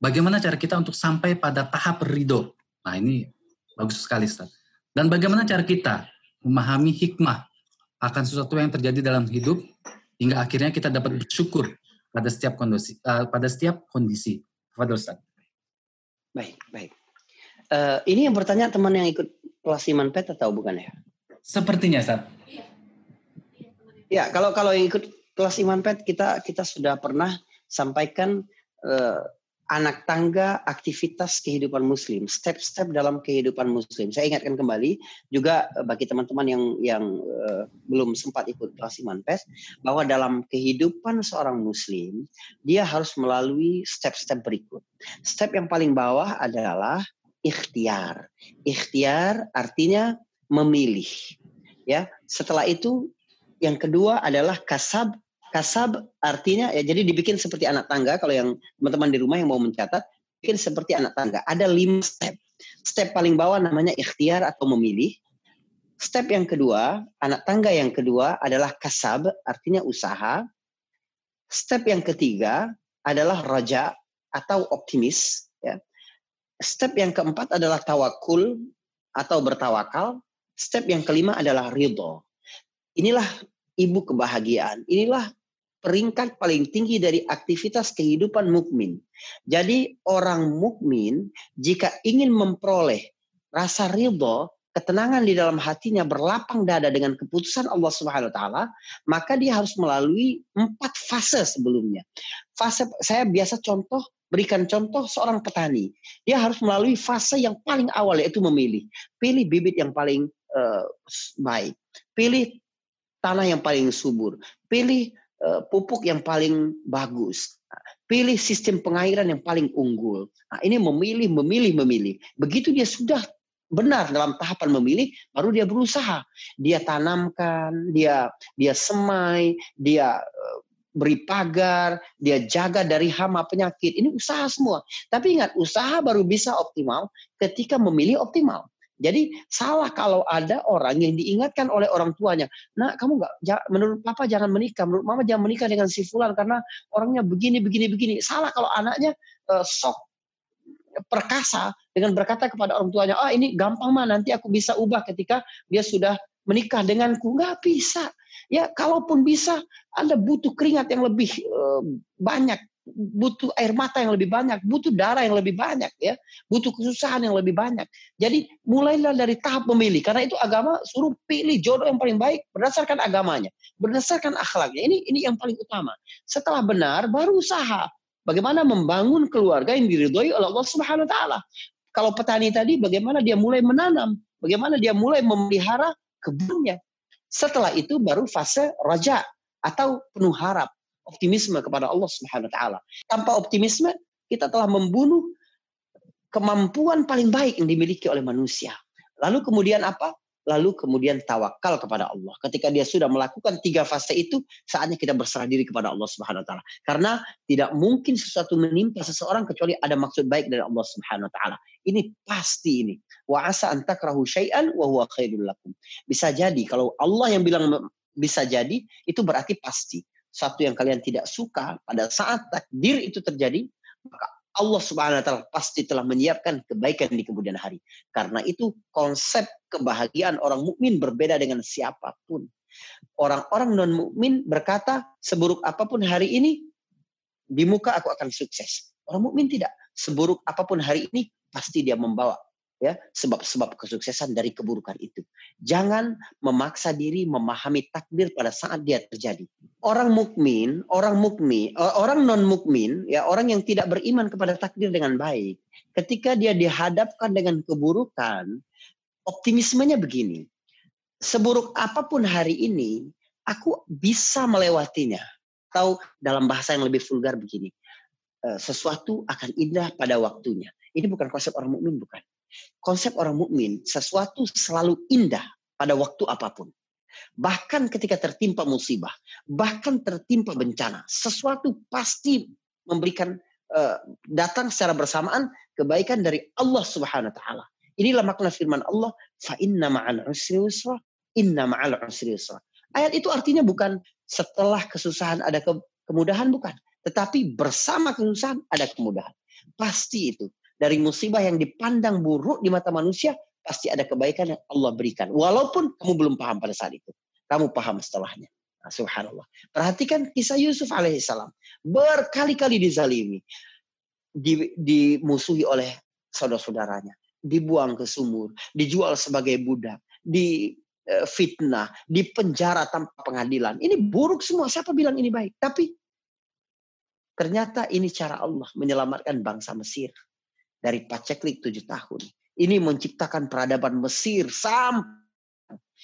Bagaimana cara kita untuk sampai pada tahap ridho? Nah ini bagus sekali Ustaz. Dan bagaimana cara kita memahami hikmah akan sesuatu yang terjadi dalam hidup hingga akhirnya kita dapat bersyukur pada setiap kondisi uh, pada setiap kondisi. Fadil Ustaz. Baik, baik. Uh, ini yang bertanya teman yang ikut kelas iman pet atau bukan ya? Sepertinya, Ustaz. Ya, kalau kalau ikut kelas iman pet kita kita sudah pernah sampaikan uh, anak tangga aktivitas kehidupan muslim, step-step dalam kehidupan muslim. Saya ingatkan kembali juga eh, bagi teman-teman yang yang uh, belum sempat ikut kelas iman pes bahwa dalam kehidupan seorang muslim dia harus melalui step-step berikut. Step yang paling bawah adalah ikhtiar. Ikhtiar artinya memilih. Ya, setelah itu yang kedua adalah kasab Kasab artinya ya jadi dibikin seperti anak tangga kalau yang teman-teman di rumah yang mau mencatat bikin seperti anak tangga. Ada lima step. Step paling bawah namanya ikhtiar atau memilih. Step yang kedua, anak tangga yang kedua adalah kasab, artinya usaha. Step yang ketiga adalah raja atau optimis. Ya. Step yang keempat adalah tawakul atau bertawakal. Step yang kelima adalah ridho. Inilah ibu kebahagiaan. Inilah peringkat paling tinggi dari aktivitas kehidupan mukmin. Jadi orang mukmin jika ingin memperoleh rasa ridho, ketenangan di dalam hatinya berlapang dada dengan keputusan Allah Subhanahu wa taala, maka dia harus melalui empat fase sebelumnya. Fase saya biasa contoh berikan contoh seorang petani. Dia harus melalui fase yang paling awal yaitu memilih. Pilih bibit yang paling uh, baik. Pilih tanah yang paling subur. Pilih Eh, pupuk yang paling bagus. Pilih sistem pengairan yang paling unggul. Nah, ini memilih, memilih, memilih. Begitu dia sudah benar dalam tahapan memilih, baru dia berusaha. Dia tanamkan, dia dia semai, dia eh, beri pagar, dia jaga dari hama penyakit. Ini usaha semua. Tapi ingat, usaha baru bisa optimal ketika memilih optimal. Jadi salah kalau ada orang yang diingatkan oleh orang tuanya, nah kamu nggak, menurut papa jangan menikah, menurut mama jangan menikah dengan si fulan karena orangnya begini, begini, begini. Salah kalau anaknya uh, sok perkasa dengan berkata kepada orang tuanya, ah ini gampang mah nanti aku bisa ubah ketika dia sudah menikah denganku. Nggak bisa. Ya kalaupun bisa, Anda butuh keringat yang lebih uh, banyak, butuh air mata yang lebih banyak, butuh darah yang lebih banyak, ya, butuh kesusahan yang lebih banyak. Jadi mulailah dari tahap memilih, karena itu agama suruh pilih jodoh yang paling baik berdasarkan agamanya, berdasarkan akhlaknya. Ini ini yang paling utama. Setelah benar, baru usaha. Bagaimana membangun keluarga yang diridhoi oleh Allah Subhanahu wa taala. Kalau petani tadi bagaimana dia mulai menanam, bagaimana dia mulai memelihara kebunnya. Setelah itu baru fase raja atau penuh harap, optimisme kepada Allah Subhanahu wa taala. Tanpa optimisme kita telah membunuh kemampuan paling baik yang dimiliki oleh manusia. Lalu kemudian apa? lalu kemudian tawakal kepada Allah. Ketika dia sudah melakukan tiga fase itu, saatnya kita berserah diri kepada Allah Subhanahu wa taala. Karena tidak mungkin sesuatu menimpa seseorang kecuali ada maksud baik dari Allah Subhanahu wa taala. Ini pasti ini. Wa asa an takrahu syai'an wa huwa khairul lakum. Bisa jadi kalau Allah yang bilang bisa jadi, itu berarti pasti. Satu yang kalian tidak suka pada saat takdir itu terjadi, maka Allah Subhanahu wa taala pasti telah menyiapkan kebaikan di kemudian hari. Karena itu konsep kebahagiaan orang mukmin berbeda dengan siapa pun. Orang-orang non mukmin berkata, seburuk apa pun hari ini di muka aku akan sukses. Orang mukmin tidak. Seburuk apa pun hari ini pasti dia membawa ya sebab-sebab kesuksesan dari keburukan itu. Jangan memaksa diri memahami takdir pada saat dia terjadi. Orang mukmin, orang mukmin, orang non mukmin, ya orang yang tidak beriman kepada takdir dengan baik, ketika dia dihadapkan dengan keburukan, optimismenya begini. Seburuk apa pun hari ini, aku bisa melewatinya. Atau dalam bahasa yang lebih vulgar begini, eh, sesuatu akan indah pada waktunya. Ini bukan konsep orang mukmin, bukan Konsep orang mukmin, sesuatu selalu indah pada waktu apa pun. Bahkan ketika tertimpa musibah, bahkan tertimpa bencana, sesuatu pasti memberikan uh, datang secara bersamaan kebaikan dari Allah Subhanahu wa taala. Inilah makna firman Allah, fa inna ma'al usri usra, inna ma'al usri usra. Ayat itu artinya bukan setelah kesusahan ada ke kemudahan bukan, tetapi bersama kesusahan ada kemudahan. Pasti itu dari musibah yang dipandang buruk di mata manusia, pasti ada kebaikan yang Allah berikan. Walaupun kamu belum paham pada saat itu. Kamu paham setelahnya. Nah, subhanallah. Perhatikan kisah Yusuf alaihissalam. Berkali-kali dizalimi. Di, dimusuhi oleh saudara-saudaranya. Dibuang ke sumur. Dijual sebagai budak. Di e, fitnah. Di penjara tanpa pengadilan. Ini buruk semua. Siapa bilang ini baik? Tapi ternyata ini cara Allah menyelamatkan bangsa Mesir dari paceklik tujuh tahun. Ini menciptakan peradaban Mesir sampai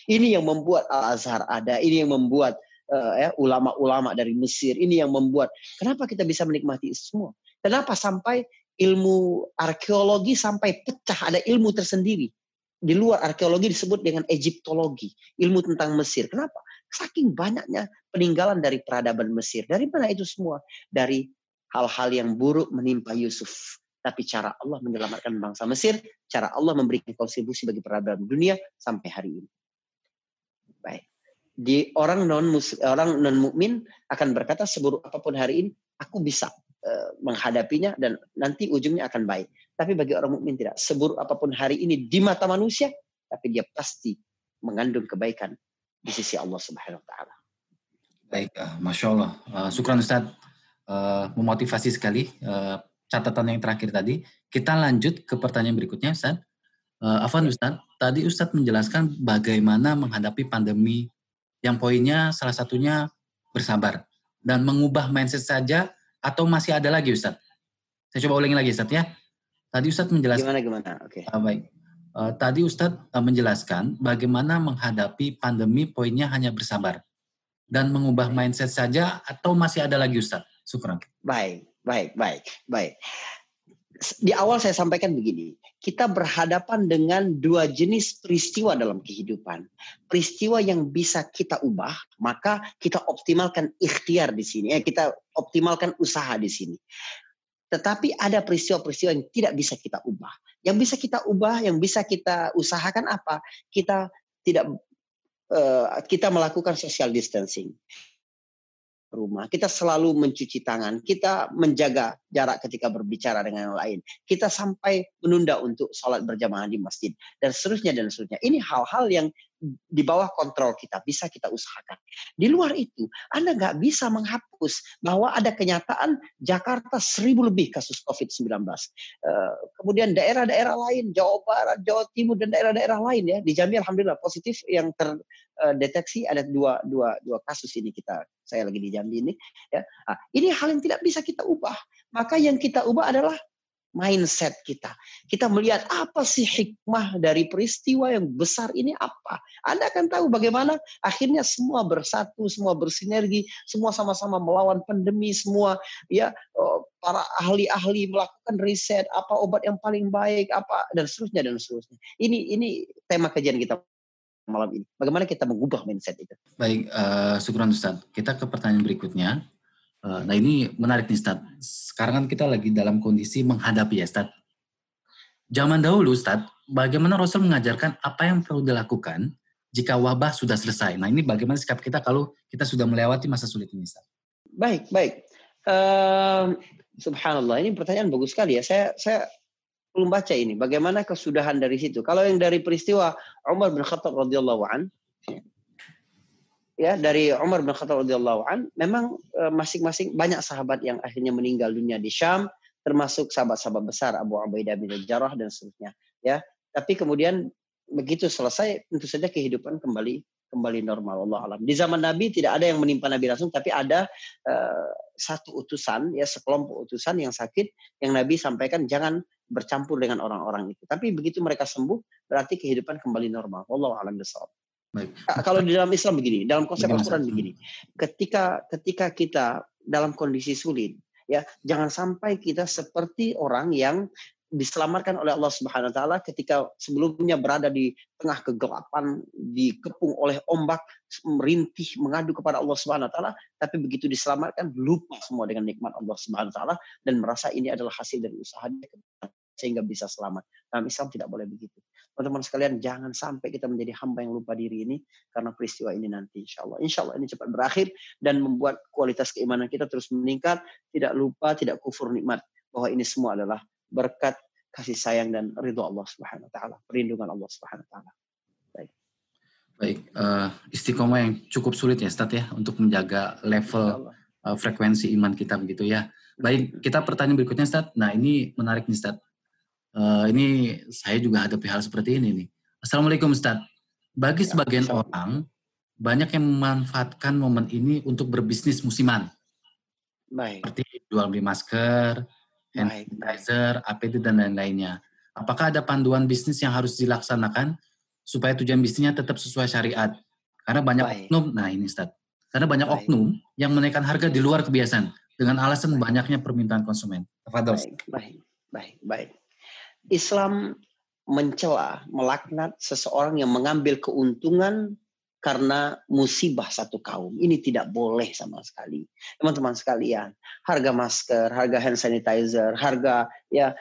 ini yang membuat Al Azhar ada, ini yang membuat uh, ya, ulama-ulama dari Mesir, ini yang membuat kenapa kita bisa menikmati itu semua? Kenapa sampai ilmu arkeologi sampai pecah ada ilmu tersendiri di luar arkeologi disebut dengan Egyptologi, ilmu tentang Mesir. Kenapa? Saking banyaknya peninggalan dari peradaban Mesir. Dari mana itu semua? Dari hal-hal yang buruk menimpa Yusuf tapi cara Allah menyelamatkan bangsa Mesir, cara Allah memberikan kontribusi bagi peradaban dunia sampai hari ini. Baik. Di orang non orang non mukmin akan berkata seburuk apa pun hari ini aku bisa uh, menghadapinya dan nanti ujungnya akan baik. Tapi bagi orang mukmin tidak. Seburuk apa pun hari ini di mata manusia, tapi dia pasti mengandung kebaikan di sisi Allah Subhanahu wa taala. Baik, uh, Masya Allah. Uh, syukran Ustaz. Uh, memotivasi sekali uh, catatan yang terakhir tadi, kita lanjut ke pertanyaan berikutnya, Ustaz. Uh, Afan Ustaz, tadi Ustaz menjelaskan bagaimana menghadapi pandemi yang poinnya salah satunya bersabar dan mengubah mindset saja atau masih ada lagi Ustaz? Saya coba ulangi lagi Ustaz ya. Tadi Ustaz menjelaskan Gimana gimana? Oke. Okay. Uh, baik. Uh, tadi Ustaz uh, menjelaskan bagaimana menghadapi pandemi poinnya hanya bersabar dan mengubah mindset saja atau masih ada lagi Ustaz? Syukran. Baik. Baik, baik, baik. Di awal saya sampaikan begini, kita berhadapan dengan dua jenis peristiwa dalam kehidupan. Peristiwa yang bisa kita ubah, maka kita optimalkan ikhtiar di sini, ya, kita optimalkan usaha di sini. Tetapi ada peristiwa-peristiwa yang tidak bisa kita ubah. Yang bisa kita ubah, yang bisa kita usahakan apa? Kita tidak uh, kita melakukan social distancing rumah, kita selalu mencuci tangan, kita menjaga jarak ketika berbicara dengan yang lain, kita sampai menunda untuk sholat berjamaah di masjid. Dan seterusnya dan seterusnya. Ini hal-hal yang di bawah kontrol kita bisa kita usahakan. Di luar itu, Anda nggak bisa menghapus bahwa ada kenyataan Jakarta seribu lebih kasus COVID-19. Eh, kemudian daerah-daerah lain, Jawa Barat, Jawa Timur dan daerah-daerah lain ya di Jambi alhamdulillah positif yang terdeteksi ada dua dua dua kasus ini kita saya lagi di Jambi ini ya. Nah, ini hal yang tidak bisa kita ubah. Maka yang kita ubah adalah mindset kita. Kita melihat apa sih hikmah dari peristiwa yang besar ini apa. Anda akan tahu bagaimana akhirnya semua bersatu, semua bersinergi, semua sama-sama melawan pandemi, semua ya oh, para ahli-ahli melakukan riset apa obat yang paling baik, apa dan seterusnya dan seterusnya. Ini ini tema kajian kita malam ini. Bagaimana kita mengubah mindset itu? Baik, uh, syukuran Ustaz. Kita ke pertanyaan berikutnya. Eh, nah ini menarik nih Ustaz. Sekarang kan kita lagi dalam kondisi menghadapi ya Ustaz. Zaman dahulu Ustaz, bagaimana Rasul mengajarkan apa yang perlu dilakukan jika wabah sudah selesai. Nah ini bagaimana sikap kita kalau kita sudah melewati masa sulit ini Ustaz? Baik, baik. Uh, subhanallah, ini pertanyaan bagus sekali ya. Saya saya belum baca ini. Bagaimana kesudahan dari situ? Kalau yang dari peristiwa Umar bin Khattab radhiyallahu an, ya dari Umar bin Khattab radhiyallahu an memang e, masing-masing banyak sahabat yang akhirnya meninggal dunia di Syam termasuk sahabat-sahabat besar Abu Ubaidah bin Jarrah dan seterusnya ya. Tapi kemudian begitu selesai tentu saja kehidupan kembali kembali normal Allah alam. Di zaman Nabi tidak ada yang menimpa Nabi langsung tapi ada uh, satu utusan ya sekelompok utusan yang sakit yang Nabi sampaikan jangan bercampur dengan orang-orang itu. Tapi begitu mereka sembuh berarti kehidupan kembali normal. Allah alam besar Baik. Kalau di dalam Islam begini, dalam konsep Al-Quran begini, ketika ketika kita dalam kondisi sulit, ya jangan sampai kita seperti orang yang diselamatkan oleh Allah Subhanahu wa taala ketika sebelumnya berada di tengah kegelapan, dikepung oleh ombak, merintih mengadu kepada Allah Subhanahu wa taala, tapi begitu diselamatkan lupa semua dengan nikmat Allah Subhanahu wa taala dan merasa ini adalah hasil dari usaha dia sehingga bisa selamat. Dalam Islam tidak boleh begitu. Teman-teman sekalian, jangan sampai kita menjadi hamba yang lupa diri ini karena peristiwa ini nanti insya Allah. Insya Allah ini cepat berakhir dan membuat kualitas keimanan kita terus meningkat. Tidak lupa, tidak kufur nikmat. Bahwa ini semua adalah berkat kasih sayang dan ridho Allah Subhanahu Wa Taala, perlindungan Allah Subhanahu Wa Taala. Baik. Baik, uh, istiqomah yang cukup sulit ya, Stad ya, untuk menjaga level uh, frekuensi iman kita begitu ya. Baik, kita pertanyaan berikutnya, Stad. Nah, ini menarik nih, Stad. Uh, ini saya juga hadapi hal seperti ini nih. Assalamualaikum Ustaz. Bagi ya, sebagian orang, banyak yang memanfaatkan momen ini untuk berbisnis musiman. Baik. Seperti jual beli masker, hand sanitizer, APD, dan lain-lainnya. Apakah ada panduan bisnis yang harus dilaksanakan supaya tujuan bisnisnya tetap sesuai syariat? Karena banyak baik. oknum, nah ini Ustaz. Karena banyak baik. oknum yang menaikkan harga di luar kebiasaan dengan alasan baik. banyaknya permintaan konsumen. Baik, baik, baik, baik. Islam mencela, melaknat seseorang yang mengambil keuntungan karena musibah satu kaum. Ini tidak boleh sama sekali. Teman-teman sekalian, harga masker, harga hand sanitizer, harga ya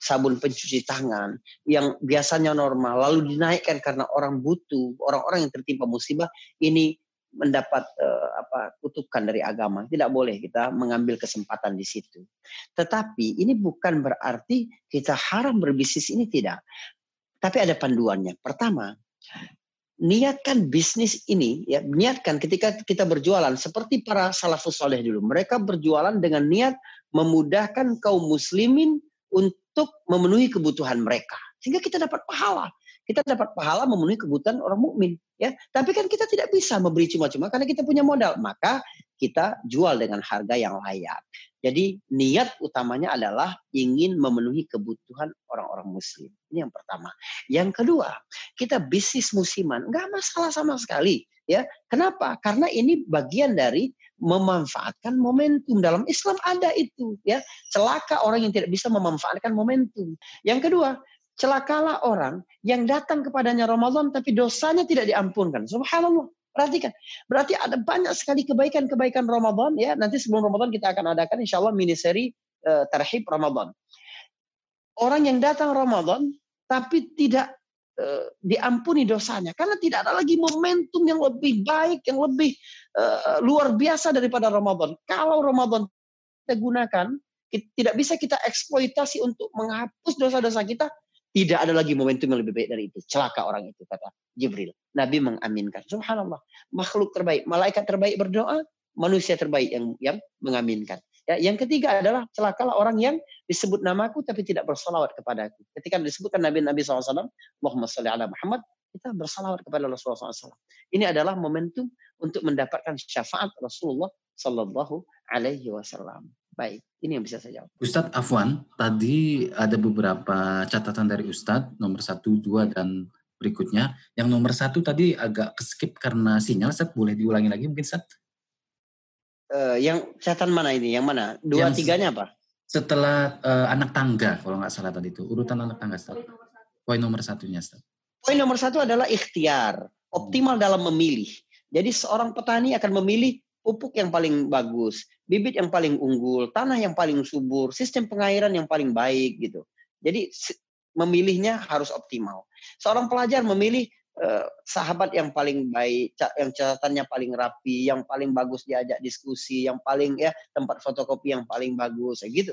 sabun pencuci tangan yang biasanya normal lalu dinaikkan karena orang butuh, orang-orang yang tertimpa musibah ini mendapat uh, apa kutukan dari agama. Tidak boleh kita mengambil kesempatan di situ. Tetapi ini bukan berarti kita haram berbisnis ini tidak. Tapi ada panduannya. Pertama, niatkan bisnis ini ya niatkan ketika kita berjualan seperti para salafus soleh dulu. Mereka berjualan dengan niat memudahkan kaum muslimin untuk memenuhi kebutuhan mereka. Sehingga kita dapat pahala kita dapat pahala memenuhi kebutuhan orang mukmin ya. Tapi kan kita tidak bisa memberi cuma-cuma karena kita punya modal. Maka kita jual dengan harga yang layak. Jadi niat utamanya adalah ingin memenuhi kebutuhan orang-orang muslim. Ini yang pertama. Yang kedua kita bisnis musiman. Nggak masalah sama sekali ya. Kenapa? Karena ini bagian dari memanfaatkan momentum. Dalam Islam ada itu ya. Celaka orang yang tidak bisa memanfaatkan momentum. Yang kedua celakalah orang yang datang kepadanya Ramadan tapi dosanya tidak diampunkan. Subhanallah. Perhatikan. Berarti ada banyak sekali kebaikan-kebaikan Ramadan ya. Nanti sebelum Ramadan kita akan adakan insya Allah mini seri uh, Tarhib Ramadan. Orang yang datang Ramadan tapi tidak uh, diampuni dosanya karena tidak ada lagi momentum yang lebih baik, yang lebih uh, luar biasa daripada Ramadan. Kalau Ramadan kita gunakan, tidak bisa kita eksploitasi untuk menghapus dosa-dosa kita, tidak ada lagi momentum yang lebih baik dari itu. Celaka orang itu kata Jibril. Nabi mengaminkan. Subhanallah. Makhluk terbaik, malaikat terbaik berdoa, manusia terbaik yang yang mengaminkan. Ya, yang ketiga adalah celakalah orang yang disebut namaku tapi tidak bersalawat kepadaku. Ketika disebutkan Nabi Nabi SAW, Muhammad salli ala Muhammad, kita bersalawat kepada Rasulullah SAW. Ini adalah momentum untuk mendapatkan syafaat Rasulullah Sallallahu Alaihi Wasallam. Baik, ini yang bisa saya jawab. Ustadz Afwan, tadi ada beberapa catatan dari Ustadz, nomor satu, dua, dan berikutnya. Yang nomor satu tadi agak keskip karena sinyal, Ustadz boleh diulangi lagi mungkin Ustadz? Uh, yang catatan mana ini? Yang mana? Dua yang tiganya apa? Setelah uh, anak tangga, kalau nggak salah tadi itu urutan anak tangga, Ustaz. Poin nomor satunya, Ustaz. Poin nomor satu adalah ikhtiar, optimal hmm. dalam memilih. Jadi seorang petani akan memilih pupuk yang paling bagus, bibit yang paling unggul, tanah yang paling subur, sistem pengairan yang paling baik gitu. Jadi memilihnya harus optimal. Seorang pelajar memilih Eh, sahabat yang paling baik, yang catatannya paling rapi, yang paling bagus diajak diskusi, yang paling ya tempat fotokopi yang paling bagus, gitu.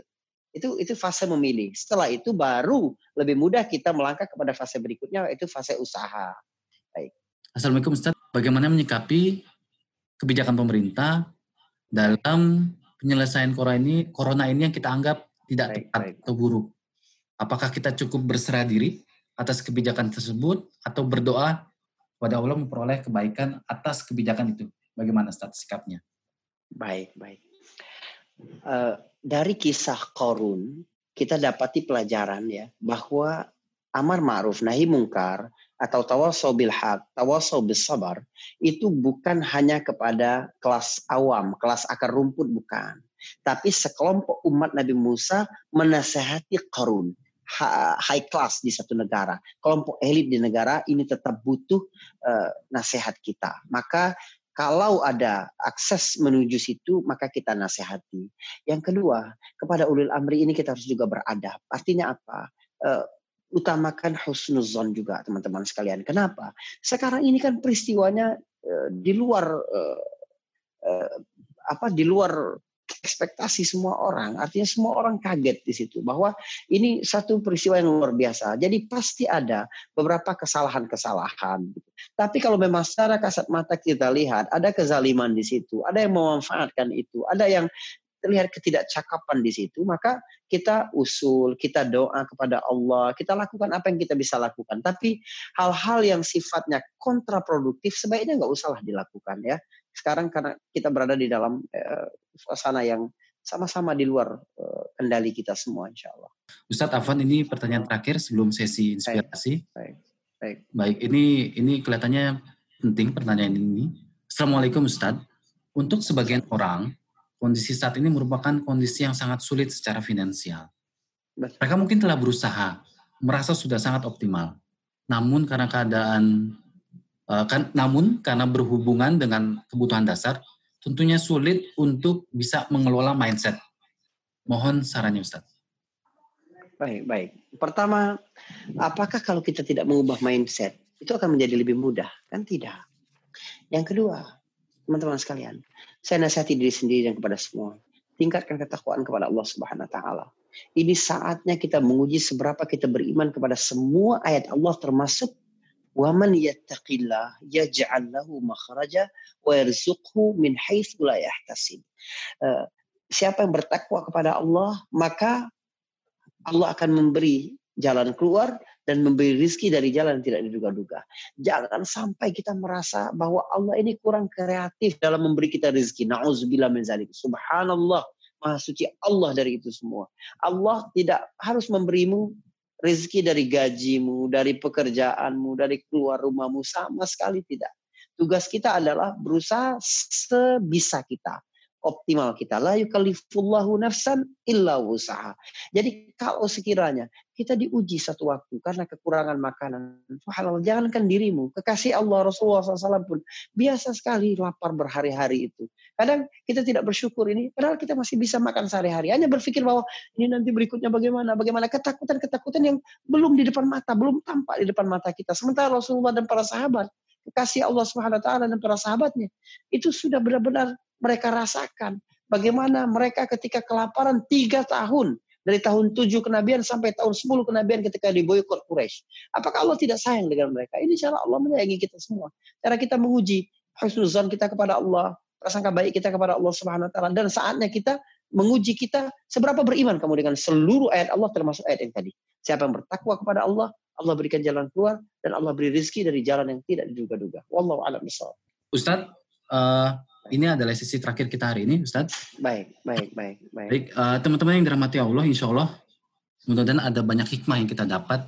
Itu itu fase memilih. Setelah itu baru lebih mudah kita melangkah kepada fase berikutnya yaitu fase usaha. Baik. Assalamualaikum Ustaz. Bagaimana menyikapi kebijakan pemerintah dalam penyelesaian corona ini, corona ini yang kita anggap tidak baik, tepat baik. atau buruk? Apakah kita cukup berserah diri atas kebijakan tersebut atau berdoa kepada Allah memperoleh kebaikan atas kebijakan itu. Bagaimana status sikapnya? Baik, baik. Uh, dari kisah Korun kita dapati pelajaran ya bahwa amar ma'ruf nahi mungkar atau tawasau bil haq, tawasau sabar itu bukan hanya kepada kelas awam, kelas akar rumput bukan. Tapi sekelompok umat Nabi Musa menasehati Korun high class di satu negara, kelompok elit di negara ini tetap butuh uh, nasihat kita. Maka kalau ada akses menuju situ, maka kita nasihati. Yang kedua, kepada ulil amri ini kita harus juga beradab. Artinya apa? Uh, utamakan husnuzon juga teman-teman sekalian. Kenapa? Sekarang ini kan peristiwanya uh, di luar uh, apa di luar ekspektasi semua orang. Artinya semua orang kaget di situ bahwa ini satu peristiwa yang luar biasa. Jadi pasti ada beberapa kesalahan-kesalahan. Tapi kalau memang secara kasat mata kita lihat ada kezaliman di situ, ada yang memanfaatkan itu, ada yang terlihat ketidakcakapan di situ, maka kita usul, kita doa kepada Allah, kita lakukan apa yang kita bisa lakukan. Tapi hal-hal yang sifatnya kontraproduktif sebaiknya nggak usahlah dilakukan ya. Sekarang karena kita berada di dalam uh, suasana yang sama-sama di luar uh, kendali kita semua, insya Allah. Ustadz Afan, ini pertanyaan terakhir sebelum sesi inspirasi. Baik, baik. Baik, ini ini kelihatannya penting pertanyaan ini. Assalamualaikum Ustadz. Untuk sebagian orang, kondisi saat ini merupakan kondisi yang sangat sulit secara finansial. Mereka mungkin telah berusaha, merasa sudah sangat optimal. Namun karena keadaan Eh, kan, namun karena berhubungan dengan kebutuhan dasar, tentunya sulit untuk bisa mengelola mindset. Mohon sarannya Ustaz. Baik, baik. Pertama, apakah kalau kita tidak mengubah mindset, itu akan menjadi lebih mudah? Kan tidak. Yang kedua, teman-teman sekalian, saya nasihati diri sendiri dan kepada semua. Tingkatkan ketakwaan kepada Allah Subhanahu wa taala. Ini saatnya kita menguji seberapa kita beriman kepada semua ayat Allah termasuk waman yattaqillah yaj'al lahu makhraja wa yarzuqhu min haitsu la yahtasib. Eh, siapa yang bertakwa kepada Allah, maka Allah akan memberi jalan keluar dan memberi rizki dari jalan yang tidak diduga-duga. Jangan sampai kita merasa bahwa Allah ini kurang kreatif dalam memberi kita rizki. Na'udzubillah min zalik. Subhanallah. Maha suci Allah dari itu semua. Allah tidak harus memberimu rezeki dari gajimu, dari pekerjaanmu, dari keluar rumahmu sama sekali tidak. Tugas kita adalah berusaha sebisa kita, optimal kita. La yukallifullahu nafsan illa usaha. Jadi kalau sekiranya kita diuji satu waktu karena kekurangan makanan, halal jangankan dirimu, kekasih Allah Rasulullah SAW pun biasa sekali lapar berhari-hari itu. Kadang kita tidak bersyukur ini, padahal kita masih bisa makan sehari-hari. Hanya berpikir bahwa ini nanti berikutnya bagaimana, bagaimana ketakutan-ketakutan yang belum di depan mata, belum tampak di depan mata kita. Sementara Rasulullah dan para sahabat, kekasih Allah Subhanahu Wa Taala dan para sahabatnya itu sudah benar-benar mereka rasakan bagaimana mereka ketika kelaparan tiga tahun dari tahun tujuh kenabian sampai tahun sepuluh kenabian ketika diboykot Quraisy. Apakah Allah tidak sayang dengan mereka? Ini cara Allah menyayangi kita semua. Cara kita menguji husnuzan kita kepada Allah, prasangka baik kita kepada Allah Subhanahu wa taala dan saatnya kita menguji kita seberapa beriman kamu dengan seluruh ayat Allah termasuk ayat yang tadi. Siapa yang bertakwa kepada Allah, Allah berikan jalan keluar dan Allah beri rezeki dari jalan yang tidak diduga-duga. Wallahu a'lam bishawab. Ustadz, uh, ini adalah sesi terakhir kita hari ini, Ustaz. Baik, baik, baik. Baik, baik uh, teman-teman yang dirahmati Allah, insya Allah, mudah-mudahan ada banyak hikmah yang kita dapat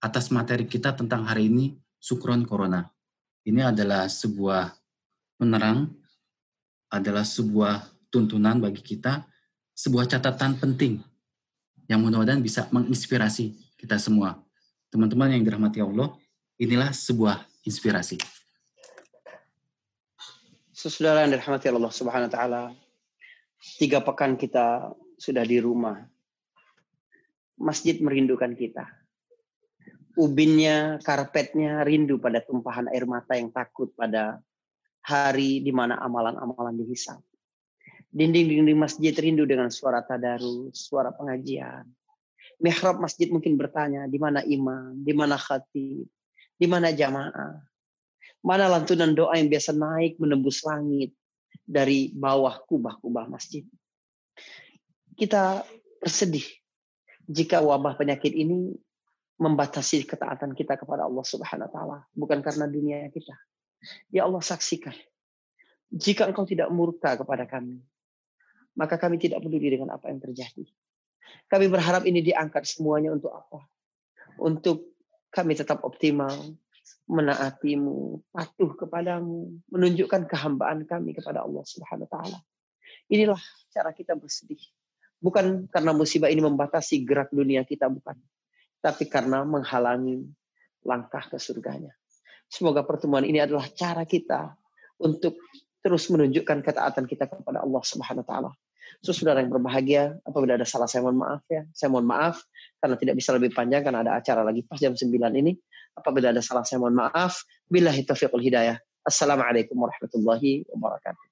atas materi kita tentang hari ini, Sukron Corona. Ini adalah sebuah penerang, adalah sebuah tuntunan bagi kita, sebuah catatan penting yang mudah-mudahan bisa menginspirasi kita semua. Teman-teman yang dirahmati Allah, inilah sebuah inspirasi. Saudara yang dirahmati Allah Subhanahu wa taala, tiga pekan kita sudah di rumah. Masjid merindukan kita. Ubinnya, karpetnya rindu pada tumpahan air mata yang takut pada hari di mana amalan-amalan dihisap. Dinding-dinding masjid rindu dengan suara tadarus, suara pengajian. Mihrab masjid mungkin bertanya, di mana imam, di mana khatib, di mana jamaah. Mana lantunan doa yang biasa naik menembus langit dari bawah kubah-kubah masjid. Kita bersedih jika wabah penyakit ini membatasi ketaatan kita kepada Allah Subhanahu wa taala, bukan karena dunia kita. Ya Allah saksikan. Jika engkau tidak murka kepada kami, maka kami tidak peduli dengan apa yang terjadi. Kami berharap ini diangkat semuanya untuk apa? Untuk kami tetap optimal, menaatimu, patuh kepadamu, menunjukkan kehambaan kami kepada Allah Subhanahu wa taala. Inilah cara kita bersedih. Bukan karena musibah ini membatasi gerak dunia kita bukan, tapi karena menghalangi langkah ke surganya. Semoga pertemuan ini adalah cara kita untuk terus menunjukkan ketaatan kita kepada Allah Subhanahu wa taala. So, saudara yang berbahagia, apabila ada salah saya mohon maaf ya. Saya mohon maaf karena tidak bisa lebih panjang karena ada acara lagi pas jam 9 ini. Apabila ada salah saya mohon maaf. Billahi taufiqul hidayah. Assalamualaikum warahmatullahi wabarakatuh.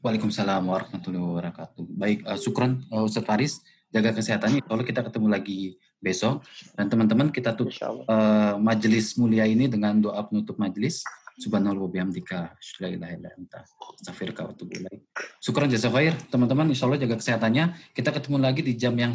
Waalaikumsalam warahmatullahi wabarakatuh. Baik, uh, syukron uh, Ustaz Faris. Jaga kesehatannya. Kalau kita ketemu lagi besok. Dan teman-teman kita tutup uh, majelis mulia ini dengan doa penutup majelis. Subhanallah bihamdika. Syukran jasa khair. Teman-teman, insya Allah jaga kesehatannya. Kita ketemu lagi di jam yang